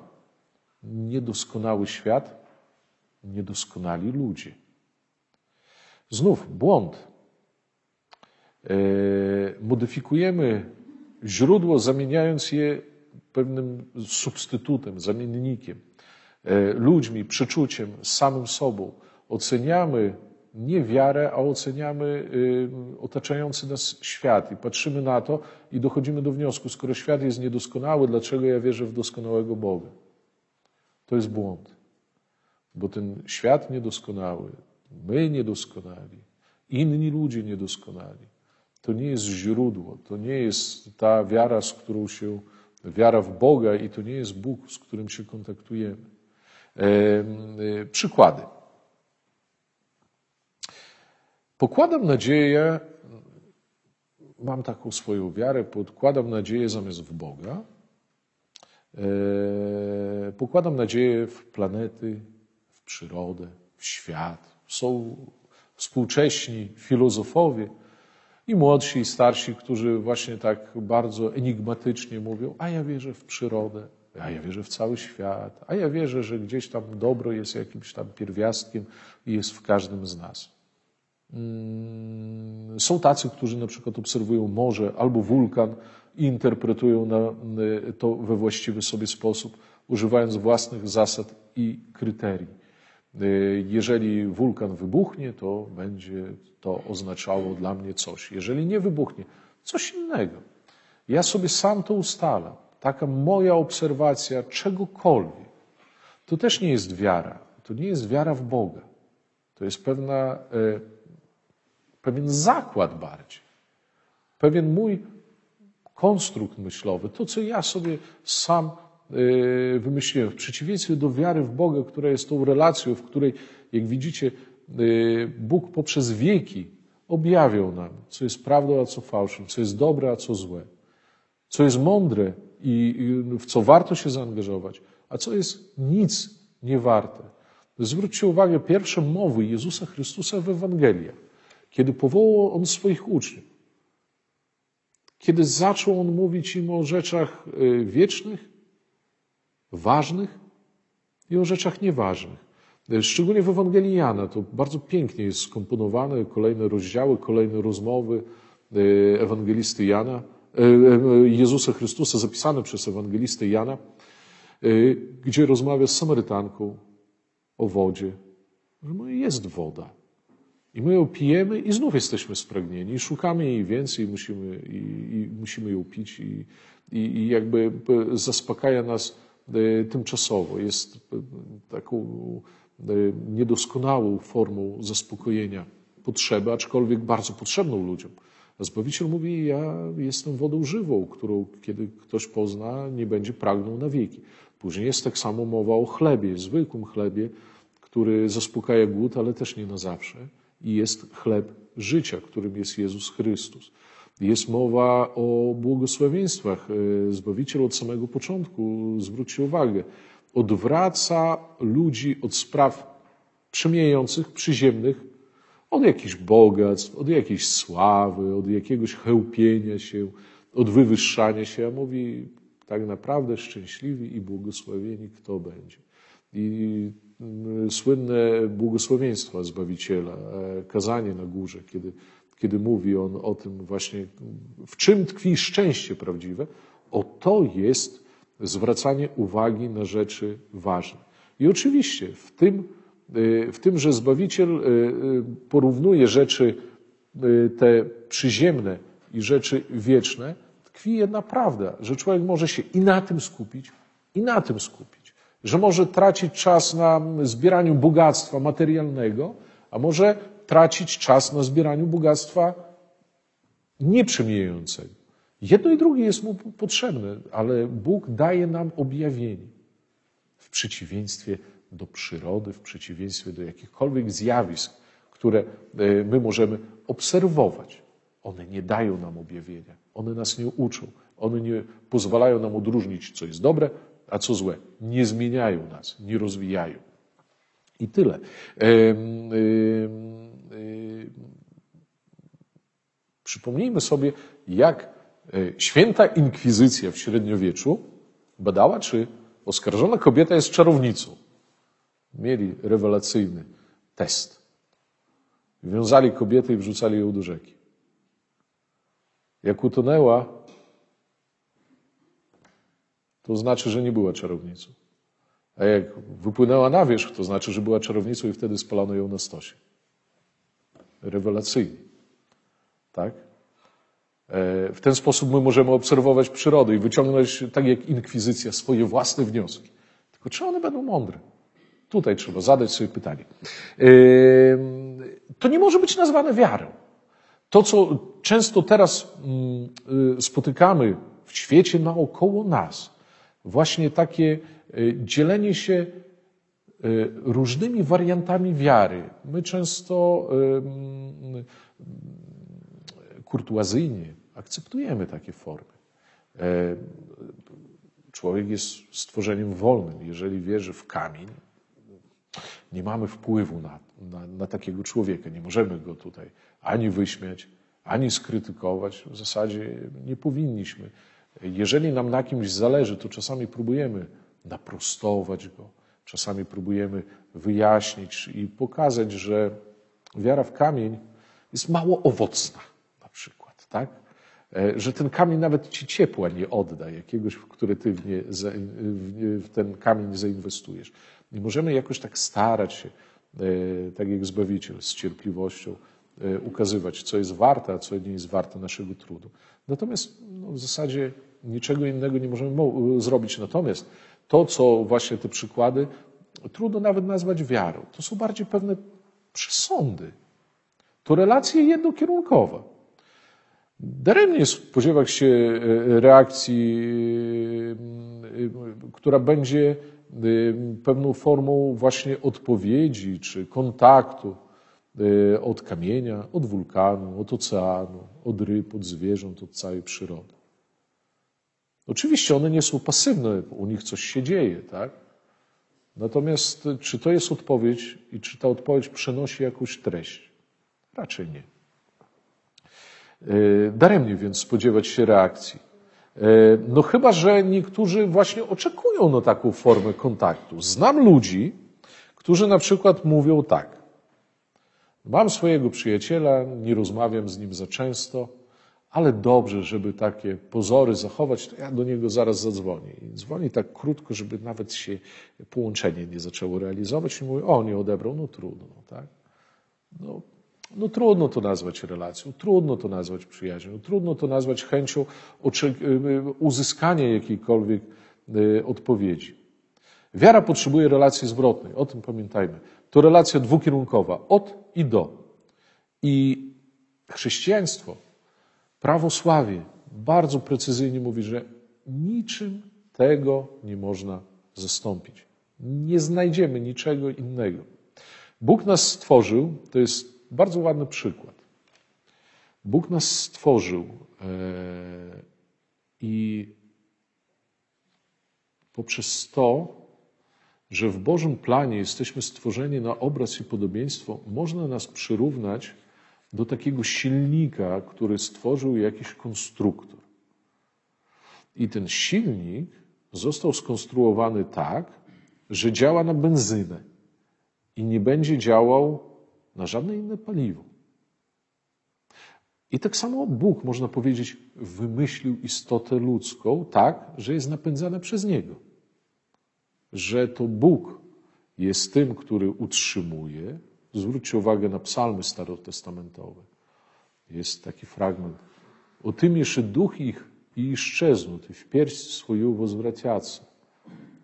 Niedoskonały świat, niedoskonali ludzie. Znów błąd. E, modyfikujemy źródło, zamieniając je pewnym substytutem, zamiennikiem, e, ludźmi, przeczuciem, samym sobą. Oceniamy nie wiarę, a oceniamy e, otaczający nas świat i patrzymy na to i dochodzimy do wniosku, skoro świat jest niedoskonały, dlaczego ja wierzę w doskonałego Boga? To jest błąd. Bo ten świat niedoskonały, my niedoskonali, inni ludzie niedoskonali, to nie jest źródło, to nie jest ta wiara, z którą się, wiara w Boga i to nie jest Bóg, z którym się kontaktujemy. E, e, przykłady. Pokładam nadzieję, mam taką swoją wiarę, podkładam nadzieję zamiast w Boga. E, pokładam nadzieję w planety, przyrodę, w świat. Są współcześni filozofowie i młodsi i starsi, którzy właśnie tak bardzo enigmatycznie mówią, a ja wierzę w przyrodę, a ja wierzę w cały świat, a ja wierzę, że gdzieś tam dobro jest jakimś tam pierwiastkiem i jest w każdym z nas. Mm, są tacy, którzy na przykład obserwują morze albo wulkan i interpretują na to we właściwy sobie sposób, używając własnych zasad i kryterii. Y, jeżeli wulkan wybuchnie, to będzie to oznaczało dla mnie coś. Jeżeli nie wybuchnie, coś innego. Ja sobie sam to ustalam. Taka moja obserwacja czegokolwiek. To też nie jest wiara. To nie jest wiara w Boga. To jest pewna, e, pewien zakład bardziej. Pewien mój konstrukt myślowy. To, co ja sobie sam Y, wymyśliłem. W przeciwieństwie do wiary w Boga, która jest tą relacją, w której, jak widzicie, y, Bóg poprzez wieki objawiał nam, co jest prawdą, a co fałszem, co jest dobre, a co złe, co jest mądre i w co warto się zaangażować, a co jest nic nie warte. Zwróćcie uwagę, pierwsze mowy Jezusa Chrystusa w Ewangeliach, kiedy powołał On swoich uczniów, kiedy zaczął On mówić im o rzeczach y, wiecznych, ważnych i o rzeczach nieważnych. Szczególnie w Ewangelii Jana to bardzo pięknie jest skomponowane, kolejne rozdziały, kolejne rozmowy e, ewangelisty Jana, Jezusa Chrystusa zapisane przez ewangelistę Jana, gdzie rozmawia z Samarytanką o wodzie, że no jest woda. I my ją pijemy i znów jesteśmy spragnieni i szukamy jej więcej i musimy, i, i musimy ją pić i, i, i jakby zaspokaja nas E, tymczasowo, jest e, taką e, niedoskonałą formą zaspokojenia potrzeby, aczkolwiek bardzo potrzebną ludziom. A Zbawiciel mówi, ja jestem wodą żywą, którą kiedy ktoś pozna, nie będzie pragnął na wieki. Później jest tak samo mowa o chlebie, zwykłym chlebie, który zaspokaja głód, ale też nie na zawsze. I jest chleb życia, którym jest Jezus Chrystus. Jest mowa o błogosławieństwach. E, Zbawiciel od samego początku, zwróćcie uwagę, odwraca ludzi od spraw przemijających, przyziemnych, od jakichś bogactw, od jakiejś sławy, od jakiegoś chełpienia się, od wywyższania się, a mówi tak naprawdę szczęśliwi i błogosławieni kto będzie. I słynne błogosławieństwa Zbawiciela, e, kazanie na górze, kiedy, kiedy mówi on o tym właśnie, w czym tkwi szczęście prawdziwe, o to jest zwracanie uwagi na rzeczy ważne. I oczywiście w tym, e, w tym że Zbawiciel e, porównuje rzeczy te przyziemne i rzeczy wieczne, tkwi jedna prawda, że człowiek może się i na tym skupić, i na tym skupić. Że może tracić czas na zbieraniu bogactwa materialnego, a może tracić czas na zbieraniu bogactwa nieprzemijającego. Jedno i drugie jest mu potrzebne, ale Bóg daje nam objawienie. W przeciwieństwie do przyrody, w przeciwieństwie do jakichkolwiek zjawisk, które e, my możemy obserwować. One nie dają nam objawienia, one nas nie uczą, one nie pozwalają nam odróżnić, co jest dobre, a co złe. Nie zmieniają nas, nie rozwijają. I tyle. Przypomnijmy sobie, jak e, święta inkwizycja w średniowieczu badała, czy oskarżona kobieta jest czarownicą. Mieli rewelacyjny test. Wiązali kobietę i wrzucali ją do rzeki. Jak utonęła, to znaczy, że nie była czarownicą. A jak wypłynęła na wierzch, to znaczy, że była czarownicą i wtedy spalano ją na stosie. Rewelacyjnie. Tak? E, w ten sposób my możemy obserwować przyrodę i wyciągnąć, tak jak inkwizycja, swoje własne wnioski. Tylko czy one będą mądre? Tutaj trzeba zadać sobie pytanie. E, to nie może być nazwane wiarą. To, co często teraz mm, y, spotykamy w świecie naokoło nas, właśnie takie y, dzielenie się y, różnymi wariantami wiary. My często kurtuazyjnie akceptujemy takie formy. E, człowiek jest stworzeniem wolnym. Jeżeli wierzy w kamień, nie mamy wpływu na, na, na takiego człowieka. Nie możemy go tutaj ani wyśmiać, ani skrytykować. W zasadzie nie powinniśmy. Jeżeli nam na kimś zależy, to czasami próbujemy naprostować go, czasami próbujemy wyjaśnić i pokazać, że wiara w kamień jest mało owocna, na przykład, tak? E, że ten kamień nawet ci ciepła nie odda, jakiegoś, w który ty w, nie, w ten kamień zainwestujesz. Nie możemy jakoś tak starać się, e, tak jak Zbawiciel, z cierpliwością e, ukazywać, co jest warte, a co nie jest warte naszego trudu. Natomiast no, w zasadzie niczego innego nie możemy zrobić. Natomiast to, co właśnie te przykłady, trudno nawet nazwać wiarą. To są bardziej pewne przesądy. To relacja jednokierunkowa. Daremnie spodziewać się e, reakcji, która będzie pewną formą właśnie odpowiedzi czy kontaktu y, od kamienia, od wulkanu, od oceanu, od ryb, od zwierząt, od całej przyrody. Oczywiście one nie są pasywne, u nich coś się dzieje, tak? Natomiast czy to jest odpowiedź i czy ta odpowiedź przenosi jakąś treść? Raczej nie. Y, daremnie więc spodziewać się reakcji. E, no chyba, że niektórzy właśnie oczekują na taką formę kontaktu. Znam ludzi, którzy na przykład mówią tak. Mam swojego przyjaciela, nie rozmawiam z nim za często, ale dobrze, żeby takie pozory zachować, to ja do niego zaraz zadzwonię. I dzwoni tak krótko, żeby nawet się połączenie nie zaczęło realizować i mówi, o, nie odebrał, no trudno, tak? No, no trudno to nazwać relacją, trudno to nazwać przyjaźnią, trudno to nazwać chęcią y, y, uzyskania jakiejkolwiek y, odpowiedzi. Wiara potrzebuje relacji zwrotnej, o tym pamiętajmy. To relacja dwukierunkowa, od i do. I chrześcijaństwo, prawosławie bardzo precyzyjnie mówi, że niczym tego nie można zastąpić. Nie znajdziemy niczego innego. Bóg nas stworzył, to jest bardzo ładny przykład. Bóg nas stworzył e, i poprzez to, że w Bożym planie jesteśmy stworzeni na obraz i podobieństwo, można nas przyrównać do takiego silnika, który stworzył jakiś konstruktor. I ten silnik został skonstruowany tak, że działa na benzynę i nie będzie działał na żadne inne paliwo. I tak samo Bóg, można powiedzieć, wymyślił istotę ludzką tak, że jest napędzana przez Niego. Że to Bóg jest tym, który utrzymuje. Zwróćcie uwagę na psalmy starotestamentowe. Jest taki fragment. Duch ich i szczeznut, i w pierś swoją wozwraciacy.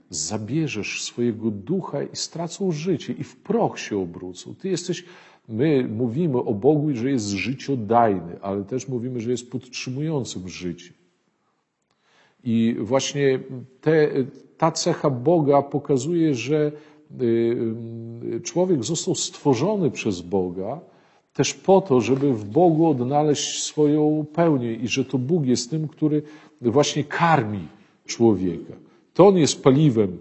Zabierzesz swojego ducha i stracą życie, i w proch się obrócą. Ty jesteś My mówimy o Bogu, że jest życiodajny, ale też mówimy, że jest podtrzymującym życie. I właśnie te, ta cecha Boga pokazuje, że człowiek został stworzony przez Boga też po to, żeby w Bogu odnaleźć swoją pełnię i że to Bóg jest tym, który właśnie karmi człowieka. To on jest paliwem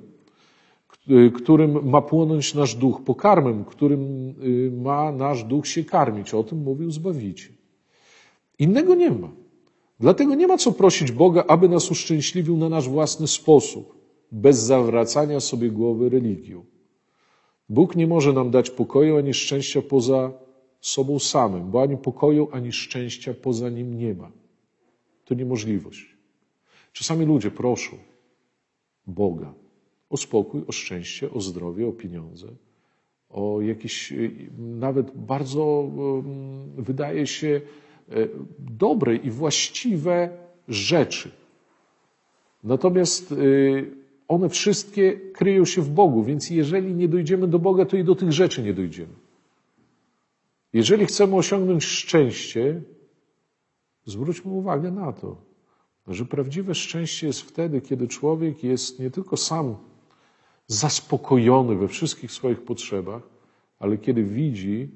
Y, którym ma płonąć nasz duch, pokarmem, którym y, ma nasz duch się karmić. O tym mówił Zbawiciel. Innego nie ma. Dlatego nie ma co prosić Boga, aby nas uszczęśliwił na nasz własny sposób, bez zawracania sobie głowy religią. Bóg nie może nam dać pokoju ani szczęścia poza sobą samym, bo ani pokoju, ani szczęścia poza nim nie ma. To niemożliwość. Czasami ludzie proszą Boga, o spokój, o szczęście, o zdrowie, o pieniądze, o jakieś y, nawet bardzo y, wydaje się y, dobre i właściwe rzeczy. Natomiast one wszystkie kryją się w Bogu, więc jeżeli nie dojdziemy do Boga, to i do tych rzeczy nie dojdziemy. Jeżeli chcemy osiągnąć szczęście, zwróćmy uwagę na to, że prawdziwe szczęście jest wtedy, kiedy człowiek jest nie tylko sam zaspokojony we wszystkich swoich potrzebach, ale kiedy widzi,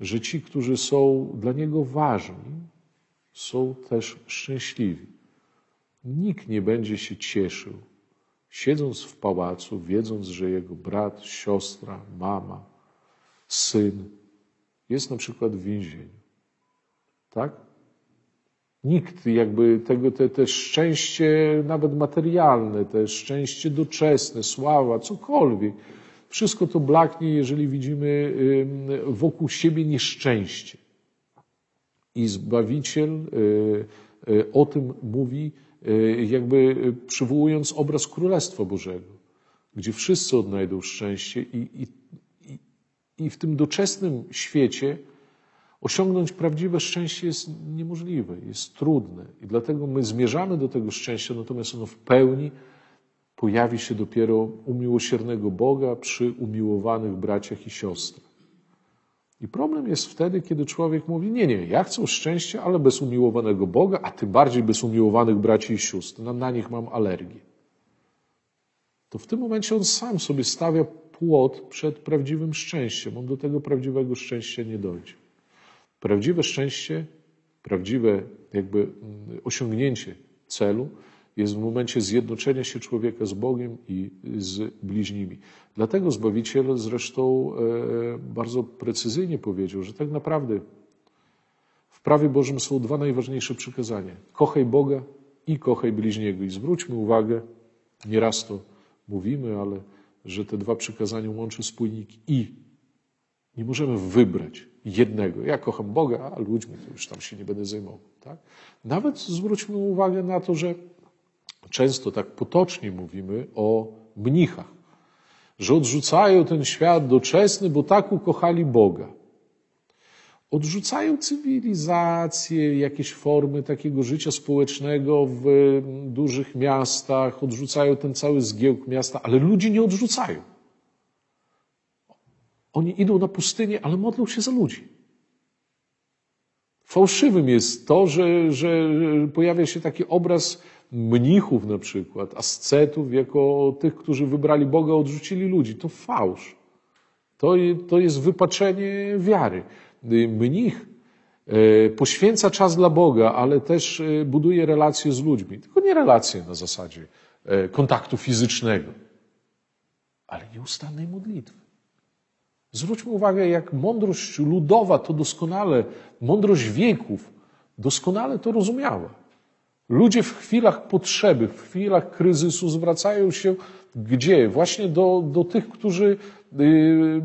że ci, którzy są dla niego ważni, są też szczęśliwi. Nikt nie będzie się cieszył, siedząc w pałacu, wiedząc, że jego brat, siostra, mama, syn jest na przykład w więzieniu. Tak? Nikt jakby tego, te, te szczęście nawet materialne, te szczęście doczesne, sława, cokolwiek, wszystko to blaknie, jeżeli widzimy wokół siebie nieszczęście. I Zbawiciel y, y, o tym mówi, jakby przywołując obraz Królestwa Bożego, gdzie wszyscy odnajdą szczęście i, i, i w tym doczesnym świecie Osiągnąć prawdziwe szczęście jest niemożliwe, jest trudne i dlatego my zmierzamy do tego szczęścia, natomiast ono w pełni pojawi się dopiero u miłosiernego Boga przy umiłowanych braciach i siostrach. I problem jest wtedy, kiedy człowiek mówi: Nie, nie, ja chcę szczęścia, ale bez umiłowanego Boga, a tym bardziej bez umiłowanych braci i sióstr. Na, na nich mam alergię. To w tym momencie on sam sobie stawia płot przed prawdziwym szczęściem. On do tego prawdziwego szczęścia nie dojdzie. Prawdziwe szczęście, prawdziwe jakby mm, osiągnięcie celu jest w momencie zjednoczenia się człowieka z Bogiem i z bliźnimi. Dlatego Zbawiciel zresztą e, bardzo precyzyjnie powiedział, że tak naprawdę w prawie Bożym są dwa najważniejsze przykazania. Kochaj Boga i kochaj bliźniego. I zwróćmy uwagę, nieraz to mówimy, ale że te dwa przykazania łączy spójnik i. Nie możemy wybrać jednego. Ja kocham Boga, a ludźmi to już tam się nie będę zajmował. Tak? Nawet zwróćmy uwagę na to, że często tak potocznie mówimy o mnichach, że odrzucają ten świat doczesny, bo tak ukochali Boga. Odrzucają cywilizację, jakieś formy takiego życia społecznego w dużych miastach, odrzucają ten cały zgiełk miasta, ale ludzi nie odrzucają. Oni idą na pustynię, ale modlą się za ludzi. Fałszywym jest to, że, że pojawia się taki obraz mnichów na przykład, ascetów, jako tych, którzy wybrali Boga, odrzucili ludzi. To fałsz. To, to jest wypaczenie wiary. mnich y, poświęca czas dla Boga, ale też y, buduje relacje z ludźmi. Tylko nie relacje na zasadzie kontaktu fizycznego, ale nieustannej modlitwy. Zwróćmy uwagę, jak mądrość ludowa to doskonale, mądrość wieków doskonale to rozumiała. Ludzie w chwilach potrzeby, w chwilach kryzysu zwracają się gdzie? Właśnie do, do tych, którzy yy,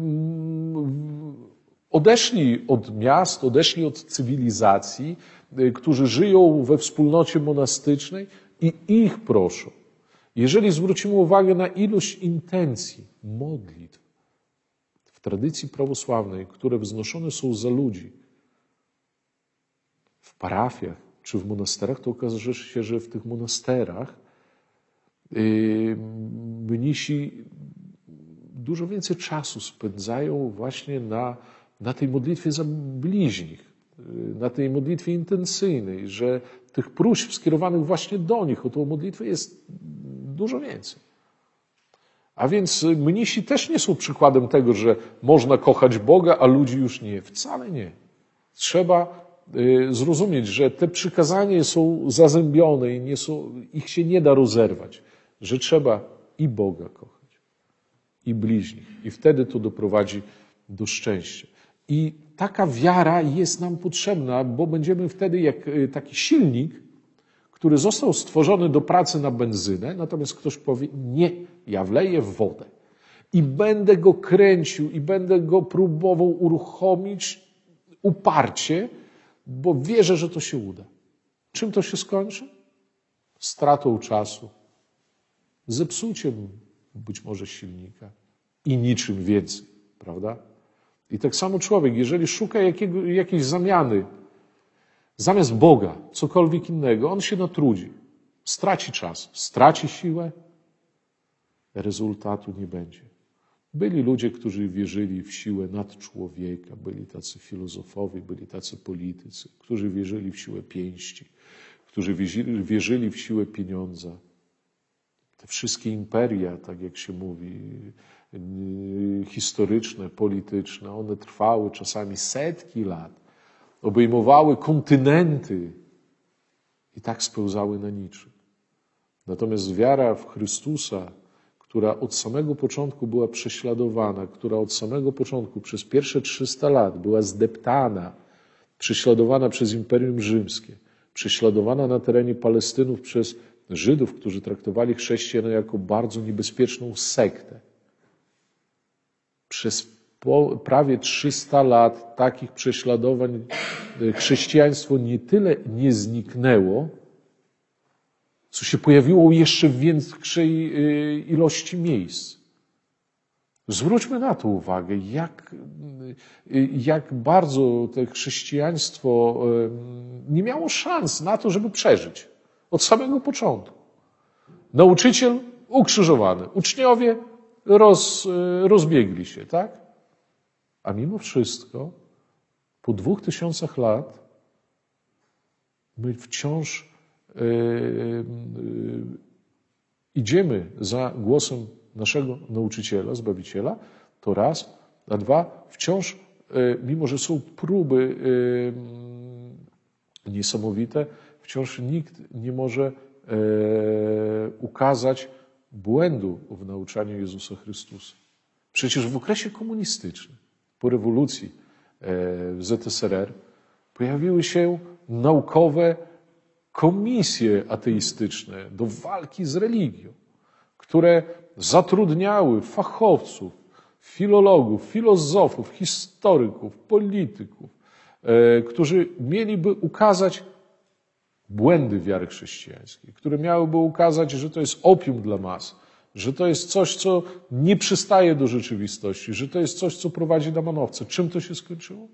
odeszli od miast, odeszli od cywilizacji, yy, którzy żyją we wspólnocie monastycznej i ich proszą. Jeżeli zwrócimy uwagę na ilość intencji, modlitw w tradycji prawosławnej, które wznoszone są za ludzi w parafiach czy w monasterach, to okazuje się, że w tych monasterach yy, mnisi dużo więcej czasu spędzają właśnie na, na tej modlitwie za bliźnich, yy, na tej modlitwie intencyjnej, że tych próśb skierowanych właśnie do nich o tą modlitwę jest dużo więcej. A więc mnisi też nie są przykładem tego, że można kochać Boga, a ludzi już nie. Wcale nie. Trzeba y, zrozumieć, że te przykazania są zazębione i nie są, ich się nie da rozerwać, że trzeba i Boga kochać, i bliźnich. I wtedy to doprowadzi do szczęścia. I taka wiara jest nam potrzebna, bo będziemy wtedy jak y, taki silnik, który został stworzony do pracy na benzynę, natomiast ktoś powie, nie, ja wleję w wodę i będę go kręcił i będę go próbował uruchomić uparcie, bo wierzę, że to się uda. Czym to się skończy? Stratą czasu, zepsuciem być może silnika i niczym więcej, prawda? I tak samo człowiek, jeżeli szuka jakiego, jakiejś zamiany Zamiast Boga, cokolwiek innego, on się natrudzi, straci czas, straci siłę, rezultatu nie będzie. Byli ludzie, którzy wierzyli w siłę nadczłowieka, byli tacy filozofowie, byli tacy politycy, którzy wierzyli w siłę pięści, którzy wierzyli, w siłę pieniądza. Te wszystkie imperia, tak jak się mówi, historyczne, polityczne, one trwały czasami setki lat obejmowały kontynenty i tak spełzały na niczym. Natomiast wiara w Chrystusa, która od samego początku była prześladowana, która od samego początku przez pierwsze 300 lat była zdeptana, prześladowana przez Imperium Rzymskie, prześladowana na terenie Palestynów przez Żydów, którzy traktowali chrześcijan jako bardzo niebezpieczną sektę. Przez prawie 300 lat takich prześladowań e, chrześcijaństwo nie tyle nie zniknęło, co się pojawiło jeszcze w większej e, ilości miejsc. Zwróćmy na to uwagę, jak, e, jak bardzo to chrześcijaństwo nie miało szans na to, żeby przeżyć od samego początku. Nauczyciel ukrzyżowany, uczniowie roz, rozbiegli się, tak? A mimo wszystko, po dwóch tysiącach lat, my wciąż idziemy za głosem naszego nauczyciela, zbawiciela, to raz, a dwa, wciąż, mimo że są próby niesamowite, wciąż nikt nie może ukazać błędu w nauczaniu Jezusa Chrystusa. Przecież w okresie komunistycznym po rewolucji w ZSRR pojawiły się naukowe komisje ateistyczne do walki z religią, które zatrudniały fachowców, filologów, filozofów, historyków, polityków, e, którzy mieliby ukazać błędy wiary chrześcijańskiej, które miałyby ukazać, że to jest opium dla mas, że to jest coś, co nie przystaje do rzeczywistości, że to jest coś, co prowadzi na manowce. Czym to się skończyło?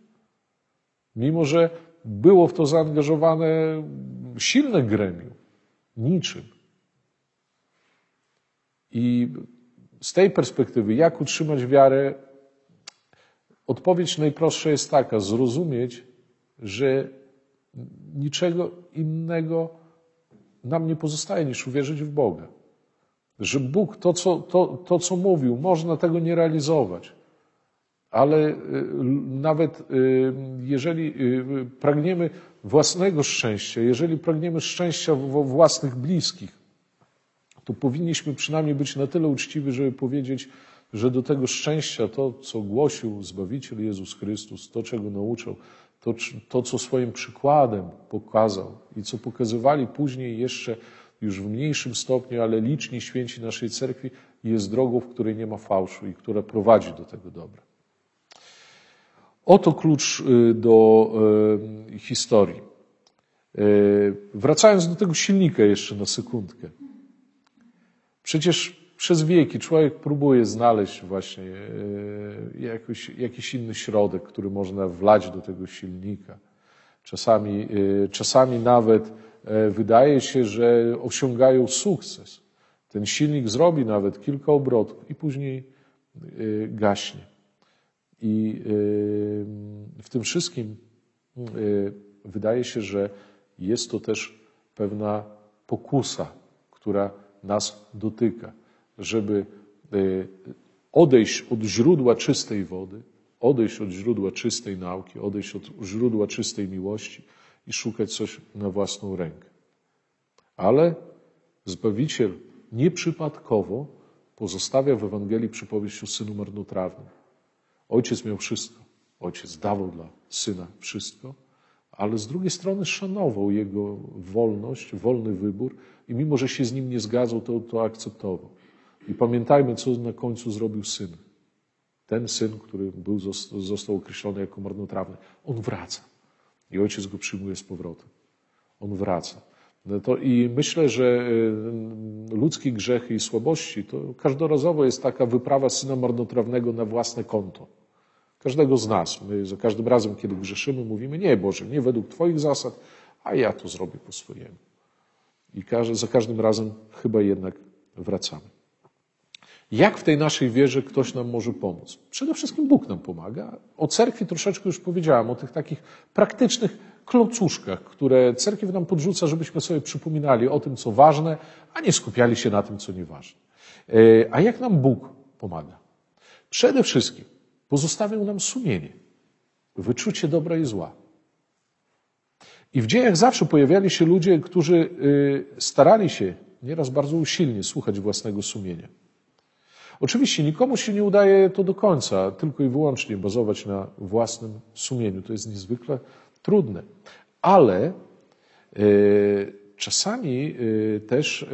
Mimo, że było w to zaangażowane silne gremium, niczym. I z tej perspektywy, jak utrzymać wiarę, odpowiedź najprostsza jest taka: zrozumieć, że niczego innego nam nie pozostaje niż uwierzyć w Boga. Że Bóg to co, to, to, co mówił, można tego nie realizować, ale y, nawet y, jeżeli y, pragniemy własnego szczęścia, jeżeli pragniemy szczęścia własnych bliskich, to powinniśmy przynajmniej być na tyle uczciwi, żeby powiedzieć, że do tego szczęścia, to co głosił Zbawiciel Jezus Chrystus, to czego nauczał, to, to co swoim przykładem pokazał i co pokazywali później jeszcze już w mniejszym stopniu, ale liczni święci naszej cerkwi, jest drogą, w której nie ma fałszu i która prowadzi do tego dobra. Oto klucz y, do y, historii. Y, wracając do tego silnika jeszcze na sekundkę. Przecież przez wieki człowiek próbuje znaleźć właśnie jakiś, jakiś inny środek, który można wlać do tego silnika. Czasami, czasami nawet wydaje się, że osiągają sukces. Ten silnik zrobi nawet kilka obrotów i później gaśnie. I w tym wszystkim wydaje się, że jest to też pewna pokusa, która nas dotyka, żeby odejść od źródła czystej wody, odejść od źródła czystej nauki, odejść od źródła czystej miłości i szukać coś na własną rękę. Ale Zbawiciel nieprzypadkowo pozostawia w Ewangelii przypowieść o synu marnotrawnym. Ojciec miał wszystko. Ojciec dawał dla syna wszystko, ale z drugiej strony szanował jego wolność, wolny wybór i mimo, że się z nim nie zgadzał, to, to akceptował. I pamiętajmy, co na końcu zrobił syn. Ten syn, który był, został określony jako marnotrawny, on wraca. I ojciec go przyjmuje z powrotem. On wraca. No to I myślę, że y, ludzkie grzechy i słabości to każdorazowo jest taka wyprawa syna marnotrawnego na własne konto. Każdego z nas. My za każdym razem, kiedy grzeszymy, mówimy, nie Boże, nie według Twoich zasad, a ja to zrobię po swojemu. I za każdym razem chyba jednak wracamy. Jak w tej naszej wierze ktoś nam może pomóc? Przede wszystkim Bóg nam pomaga. O cerkwi troszeczkę już powiedziałem, o tych takich praktycznych klocuszkach, które cerkiew nam podrzuca, żebyśmy sobie przypominali o tym, co ważne, a nie skupiali się na tym, co nieważne. E, a jak nam Bóg pomaga? Przede wszystkim pozostawił nam sumienie, wyczucie dobra i zła. I w dziejach zawsze pojawiali się ludzie, którzy y, starali się nieraz bardzo usilnie słuchać własnego sumienia. Oczywiście nikomu się nie udaje to do końca, tylko i wyłącznie bazować na własnym sumieniu. To jest niezwykle trudne. Ale y, czasami y, też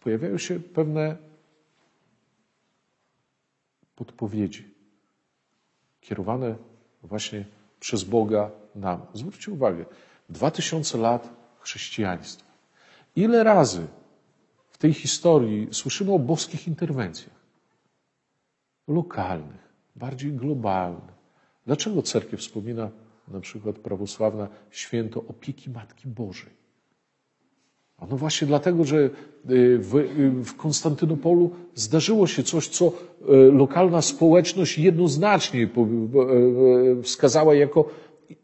pojawiają się pewne podpowiedzi kierowane właśnie przez Boga nam. Zwróćcie uwagę, dwa tysiące lat chrześcijaństwa. Ile razy w tej historii słyszymy o boskich interwencjach? Lokalnych, bardziej globalnych. Dlaczego cerkiew wspomina na przykład prawosławna święto opieki Matki Bożej? No właśnie dlatego, że y, w, y, w Konstantynopolu zdarzyło się coś, co y, lokalna społeczność jednoznacznie wskazała jako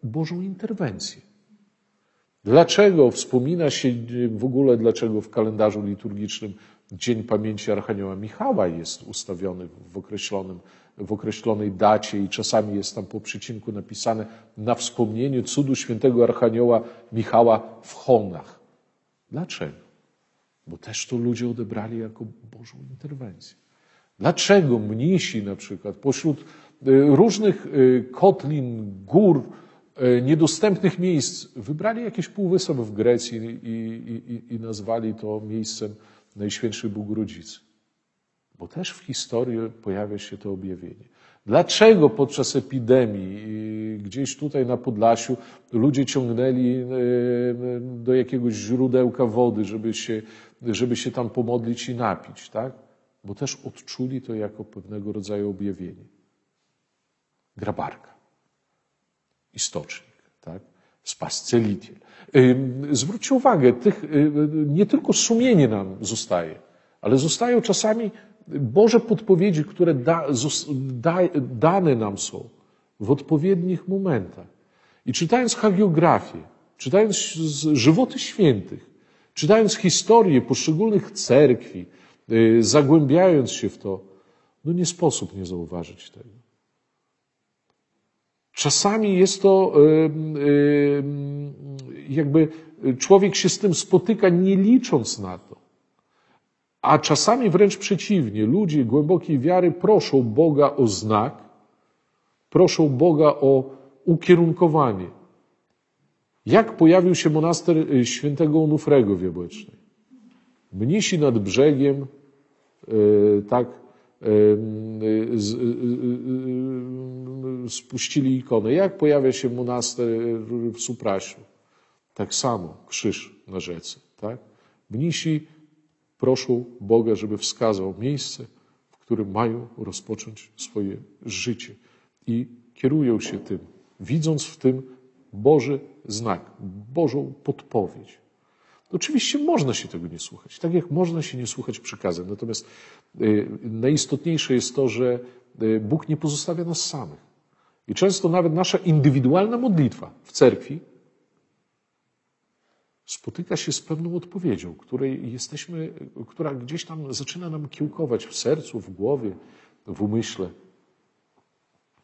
Bożą interwencję. Dlaczego wspomina się w ogóle, dlaczego w kalendarzu liturgicznym Dzień Pamięci Archanioła Michała jest ustawiony w, określonym, w określonej dacie i czasami jest tam po przecinku napisane na wspomnienie cudu świętego Archanioła Michała w Honach. Dlaczego? Bo też to ludzie odebrali jako Bożą interwencję. Dlaczego mnisi na przykład pośród y, różnych y, kotlin, gór, y, niedostępnych miejsc wybrali jakiś półwysep w Grecji i, i, i nazwali to miejscem Najświętszej Bóg-Rodzicy? Bo też w historii pojawia się to objawienie. Dlaczego podczas epidemii gdzieś tutaj na Podlasiu ludzie ciągnęli e, do jakiegoś źródełka wody, żeby się, żeby się tam pomodlić i napić, tak? Bo też odczuli to jako pewnego rodzaju objawienie. Grabarka, istocznik, tak? Spascelitiel. Zwróćcie uwagę, tych, nie tylko sumienie nam zostaje, ale zostają czasami Boże podpowiedzi, które da, da, dane nam są w odpowiednich momentach. I czytając hagiografię, czytając żywoty świętych, czytając historię poszczególnych cerkwi, y, zagłębiając się w to, no nie sposób nie zauważyć tego. Czasami jest to jakby człowiek się z tym spotyka nie licząc na to. A czasami wręcz przeciwnie, ludzie głębokiej wiary proszą Boga o znak, proszą Boga o ukierunkowanie. Jak pojawił się monaster y, świętego Onufrego w Jabłecznej? Mnisi nad brzegiem, y, tak, y, spuścili ikonę. Jak pojawia się monaster w Suprasiu? Tak samo, krzyż na rzece, tak? Mnisi proszą Boga, żeby wskazał miejsce, w którym mają rozpocząć swoje życie i kierują się tym, widząc w tym Boży znak, Bożą podpowiedź. Oczywiście można się tego nie słuchać, tak jak można się nie słuchać przykazem. Natomiast y, najistotniejsze jest to, że y, Bóg nie pozostawia nas samych. I często nawet nasza indywidualna modlitwa w cerkwi spotyka się z pewną odpowiedzią, której jesteśmy, która gdzieś tam zaczyna nam kiełkować w sercu, w głowie, w umyśle.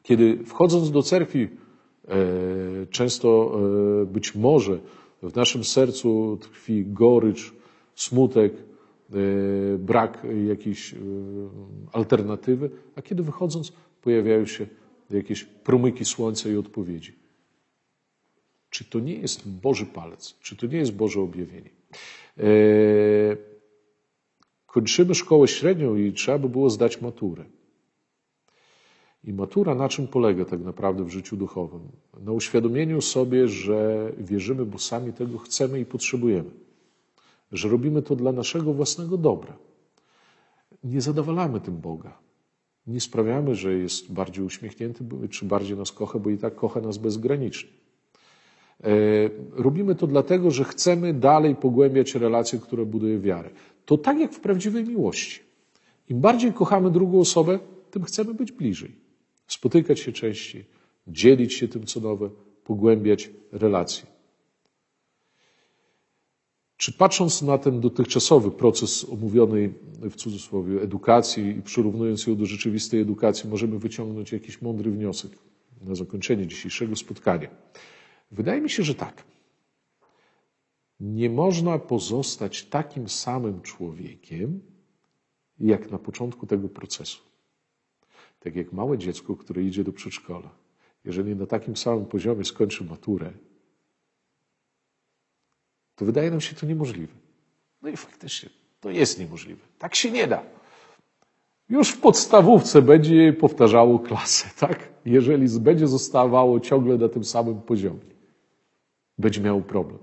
Kiedy wchodząc do cerkwi, e, często e, być może w naszym sercu tkwi gorycz, smutek, e, brak jakiejś alternatywy, a kiedy wychodząc pojawiają się jakieś promyki słońca i odpowiedzi. Czy to nie jest Boży palec? Czy to nie jest Boże objawienie? Kończymy szkołę średnią i trzeba by było zdać maturę. I matura na czym polega tak naprawdę w życiu duchowym? Na uświadomieniu sobie, że wierzymy, bo sami tego chcemy i potrzebujemy. Że robimy to dla naszego własnego dobra. Nie zadowalamy tym Boga. Nie sprawiamy, że jest bardziej uśmiechnięty, czy bardziej nas kocha, bo i tak kocha nas bezgranicznie. E, robimy to dlatego, że chcemy dalej pogłębiać relacje, które buduje wiarę. To tak jak w prawdziwej miłości. Im bardziej kochamy drugą osobę, tym chcemy być bliżej spotykać się częściej, dzielić się tym, co nowe, pogłębiać relacje. Czy patrząc na ten dotychczasowy proces omówionej w cudzysłowie edukacji i przyrównując ją do rzeczywistej edukacji, możemy wyciągnąć jakiś mądry wniosek na zakończenie dzisiejszego spotkania? Wydaje mi się, że tak. Nie można pozostać takim samym człowiekiem, jak na początku tego procesu. Tak jak małe dziecko, które idzie do przedszkola. Jeżeli na takim samym poziomie skończy maturę, to wydaje nam się to niemożliwe. No i faktycznie to jest niemożliwe. Tak się nie da. Już w podstawówce będzie powtarzało klasę, tak? Jeżeli będzie zostawało ciągle na tym samym poziomie, będzie miał problem.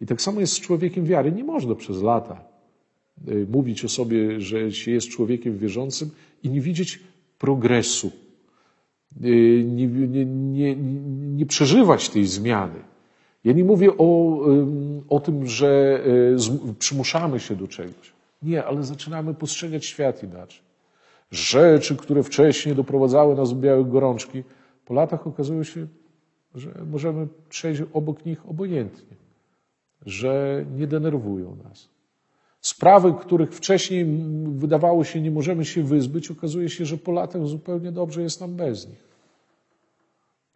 I tak samo jest z człowiekiem wiary. Nie można przez lata y, mówić o sobie, że się jest człowiekiem wierzącym i nie widzieć progresu, y, nie, nie, nie, nie przeżywać tej zmiany. Ja nie mówię o, o tym, że y, przymuszamy się do czegoś. Nie, ale zaczynamy postrzegać świat inaczej. Rzeczy, które wcześniej doprowadzały nas do białych gorączki, po latach okazują się, że możemy przejść obok nich obojętnie, że nie denerwują nas. Sprawy, których wcześniej wydawało się nie możemy się wyzbyć, okazuje się, że po latach zupełnie dobrze jest nam bez nich.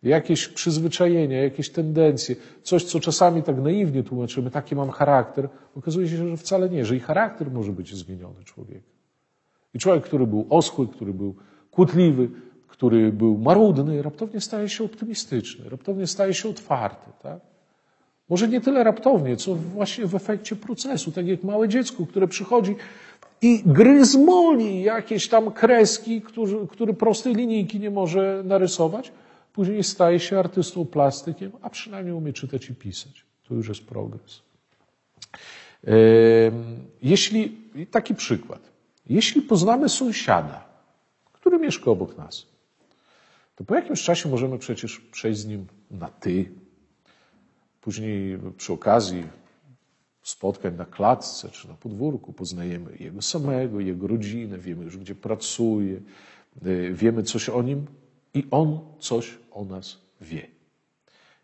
Jakieś przyzwyczajenia, jakieś tendencje, coś, co czasami tak naiwnie tłumaczymy, taki mam charakter, okazuje się, że wcale nie, że i charakter może być zmieniony człowieka. I człowiek, który był oschły, który był kłótliwy, który był marudny, raptownie staje się optymistyczny, raptownie staje się otwarty. Tak? Może nie tyle raptownie, co właśnie w efekcie procesu, tak jak małe dziecko, które przychodzi i gryzmoli jakieś tam kreski, który, który prostej linijki nie może narysować, później staje się artystą plastykiem, a przynajmniej umie czytać i pisać. To już jest progres. Jeśli, taki przykład. Jeśli poznamy sąsiada, który mieszka obok nas, to po jakimś czasie możemy przecież przejść z nim na ty, Później przy okazji spotkań na klatce czy na podwórku poznajemy jego samego, jego rodzinę, wiemy już gdzie pracuje, y, wiemy coś o nim i on coś o nas wie.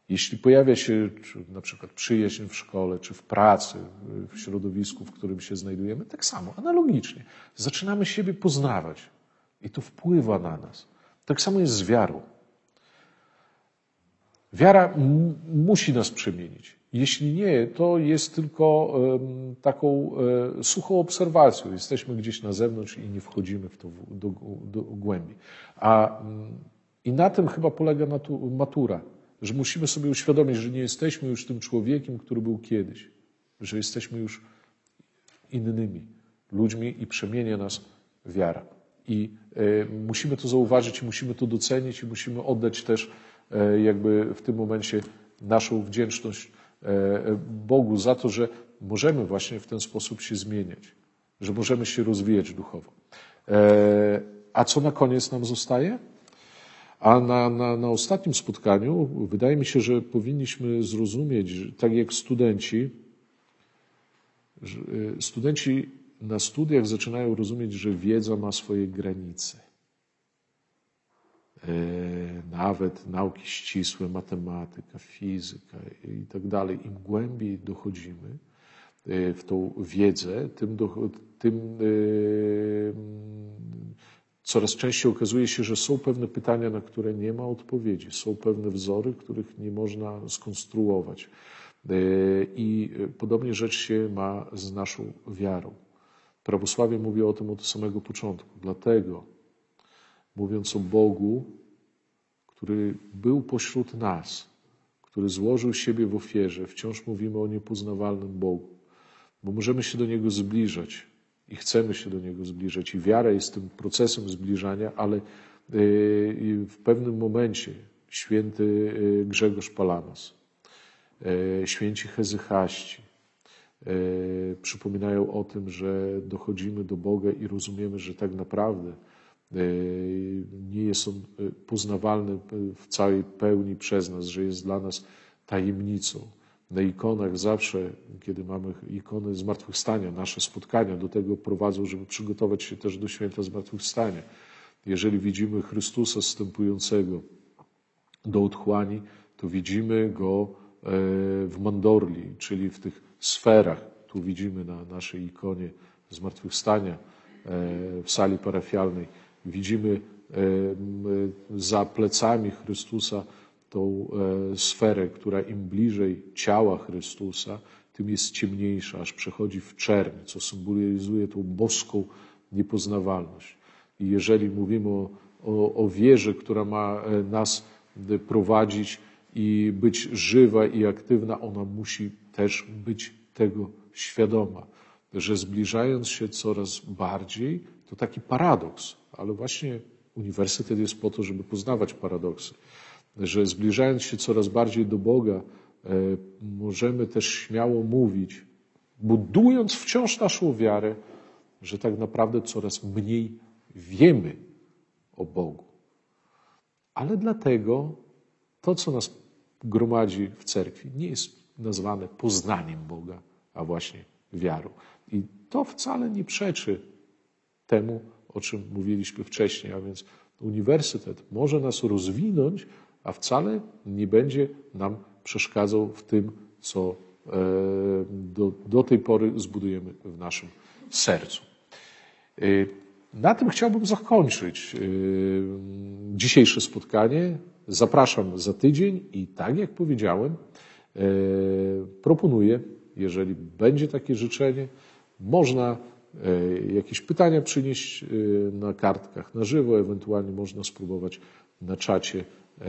Jeśli pojawia się na przykład przyjaźń w szkole, czy w pracy, w środowisku, w którym się znajdujemy, tak samo, analogicznie. Zaczynamy siebie poznawać i to wpływa na nas. Tak samo jest z wiarą. Wiara musi nas przemienić. Jeśli nie, to jest tylko taką e, suchą obserwacją. Jesteśmy gdzieś na zewnątrz i nie wchodzimy w to do, do głębi. A, mm, I na tym chyba polega matura, że musimy sobie uświadomić, że nie jesteśmy już tym człowiekiem, który był kiedyś, że jesteśmy już innymi ludźmi i przemienia nas wiara. I e, musimy to zauważyć, musimy to docenić, i musimy oddać też e, jakby w tym momencie naszą wdzięczność E, Bogu za to, że możemy właśnie w ten sposób się zmieniać, że możemy się rozwijać duchowo. E, a co na koniec nam zostaje? A na, na, na ostatnim spotkaniu wydaje mi się, że powinniśmy zrozumieć, tak jak studenci, studenci na studiach zaczynają rozumieć, że wiedza ma swoje granice. E, nawet nauki ścisłe, matematyka, fizyka i tak dalej, im głębiej dochodzimy e, w tą wiedzę, tym, do, tym e, coraz częściej okazuje się, że są pewne pytania, na które nie ma odpowiedzi, są pewne wzory, których nie można skonstruować. I podobnie rzecz się ma z naszą wiarą. Prawosławie mówi o tym od samego początku. Dlatego mówiąc o Bogu, który był pośród nas, który złożył siebie w ofierze, wciąż mówimy o niepoznawalnym Bogu, bo możemy się do Niego zbliżać i chcemy się do Niego zbliżać, i wiara jest tym procesem zbliżania, ale e, w pewnym momencie święty e, Grzegorz Palamas, e, święci hezychaści przypominają o tym, że dochodzimy do Boga i rozumiemy, że tak naprawdę E, nie jest on e, poznawalny w całej pełni przez nas, że jest dla nas tajemnicą. Na ikonach zawsze, kiedy mamy ikony zmartwychwstania, nasze spotkania do tego prowadzą, żeby przygotować się też do święta zmartwychwstania. Jeżeli widzimy Chrystusa wstępującego do otchłani, to widzimy Go e, w mandorli, czyli w tych sferach. Tu widzimy na naszej ikonie zmartwychwstania w sali parafialnej Widzimy za plecami Chrystusa tą e, sferę, która im bliżej ciała Chrystusa, tym jest ciemniejsza, aż przechodzi w czerń, co symbolizuje tą boską niepoznawalność. I jeżeli mówimy o, o, o wierze, która ma e, nas prowadzić i być żywa i aktywna, ona musi też być tego świadoma, że zbliżając się coraz bardziej, to taki paradoks, ale właśnie uniwersytet jest po to, żeby poznawać paradoksy. Że zbliżając się coraz bardziej do Boga, e, możemy też śmiało mówić, budując wciąż naszą wiarę, że tak naprawdę coraz mniej wiemy o Bogu. Ale dlatego to, co nas gromadzi w cerkwi, nie jest nazwane poznaniem Boga, a właśnie wiarą. I to wcale nie przeczy temu, o czym mówiliśmy wcześniej, a więc uniwersytet może nas rozwinąć, a wcale nie będzie nam przeszkadzał w tym, co e, do, do tej pory zbudujemy w naszym sercu. E, na tym chciałbym zakończyć e, dzisiejsze spotkanie. Zapraszam za tydzień i tak jak powiedziałem, proponuję, jeżeli będzie takie życzenie, można E, jakieś pytania przynieść e, na kartkach na żywo, ewentualnie można spróbować na czacie e,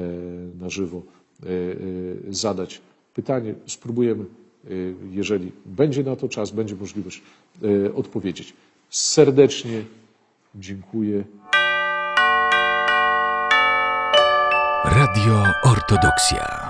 na żywo zadać pytanie. Spróbujemy, jeżeli będzie na to czas, będzie możliwość odpowiedzieć. Serdecznie dziękuję. Radio Ortodoksja.